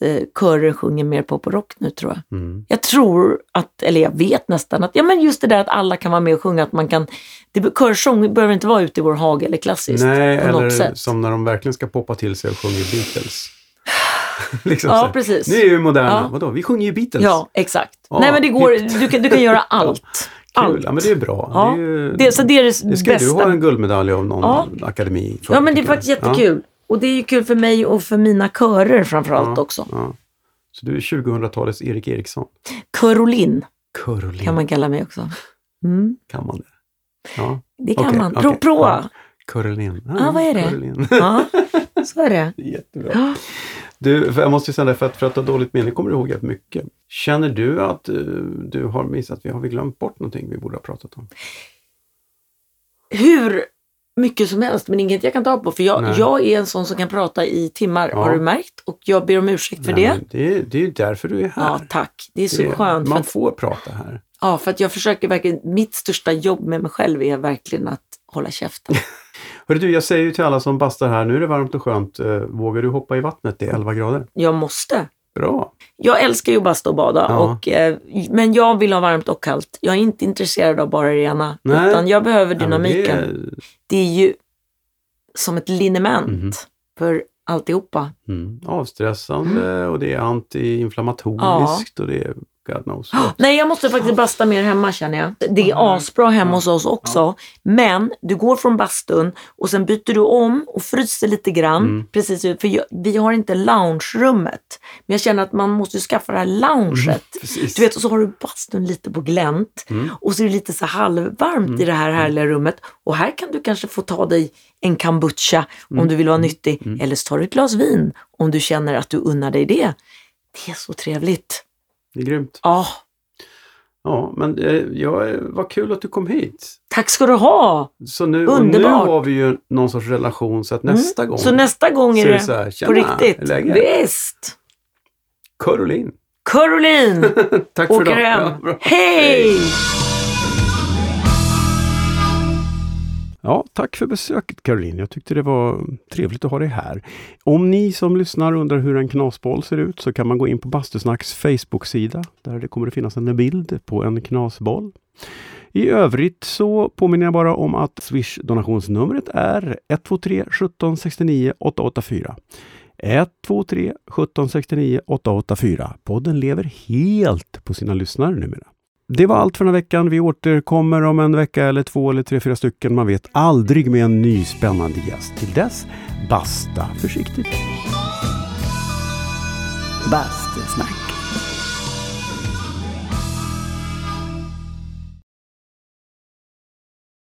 att eh, körer sjunger mer pop och rock nu tror jag. Mm. Jag tror att, eller jag vet nästan att, ja men just det där att alla kan vara med och sjunga, att man kan, det, körsång behöver inte vara ute i vår hage eller klassiskt Nej, på något eller sätt. som när de verkligen ska poppa till sig och sjunger Beatles. [sighs] [laughs] liksom Ja, precis. Ni är ju moderna. Ja. Vadå, vi sjunger ju Beatles. Ja, exakt. Ja, Nej men det går, du kan, du kan göra [laughs] allt. Kul. Ja, men det är bra. Ja, Det, är ju, Det, så det är det, det ska bästa. du ha en guldmedalj av någon Ja. akademi för, Ja men det är faktiskt jättekul. Och det är ju kul för mig och för mina körer framförallt Ja, också. Ja. Så du är 2000-talets Erik Eriksson. Körolin Curling. kan man kalla mig också. Mm, Kan man det? Ja, det kan Okej, man. Pro, okej. prova. curling. Ja, vad är det? [laughs] Ja, så är det. Jättebra. Ja. Du, jag måste ju säga det, för att, för att ha dåligt minne kommer du ihåg rätt mycket. Känner du att eh, du har missat, vi har vi glömt bort någonting vi borde ha pratat om? Hur mycket som helst, men inget jag kan ta på. För jag, Nej. jag är en sån som kan prata i timmar, Ja. har du märkt? Och jag ber om ursäkt för Nej, det. det, det är ju därför du är här. Ja, tack. Det är så Det- skönt. Man att, får prata här. ja, för att jag försöker verkligen, mitt största jobb med mig själv är verkligen att hålla käften. [laughs] Hörru du, jag säger ju till alla som bastar här, nu är det varmt och skönt. Eh, Vågar du hoppa i vattnet? Det är 11 grader. Jag måste. Bra. Jag älskar ju att basta och bada, Ja. och, eh, men jag vill ha varmt och kallt. Jag är inte intresserad av bara det ena, Nej. utan jag behöver Ja, dynamiken. det är- det är ju som ett liniment Mhm. för alltihopa. Mm, avstressande och det är antiinflammatoriskt och det är God knows [gasps] what. Nej, jag måste faktiskt basta mer hemma känner jag. Det är asbra hemma hos oss också. Men du går från bastun och sen byter du om och fryser lite grann. Mm. Precis, för jag, vi har inte loungerummet. Men jag känner att man måste skaffa det här lounget. [laughs] Precis. Du vet, och så har du bastun lite på glänt Mm. och så är det lite så halvvarmt i det här härliga rummet. Och här kan du kanske få ta dig en kombucha Mm. om du vill vara nyttig. Eller så tar du ett glas vin om du känner att du unnar dig det. Det är så trevligt. Det är grymt. Ja, Ja, men eh, ja, vad kul att du kom hit. tack ska du ha! Så nu, och nu Underbart. har vi ju någon sorts relation så att nästa gång Så nästa gång är det så här, på "Tjena, riktigt. läget?" Visst! Caroline. Caroline [laughs] Tack för idag. Ja, bra. Hej! Ja, tack för besöket Caroline. Jag tyckte det var trevligt att ha dig här. Om ni som lyssnar undrar hur en knasboll ser ut så kan man gå in på Bastusnacks Facebook-sida. Där det kommer att finnas en bild på en knasboll. I övrigt så påminner jag bara om att Swish donationsnumret är 123 17 69 884. 123 17 69 884. Podden lever helt på sina lyssnare numera. Det var allt för den här veckan. Vi återkommer om en vecka eller två eller tre, fyra stycken. Man vet aldrig med en ny spännande gäst. Till dess, basta försiktigt. Bastusnack.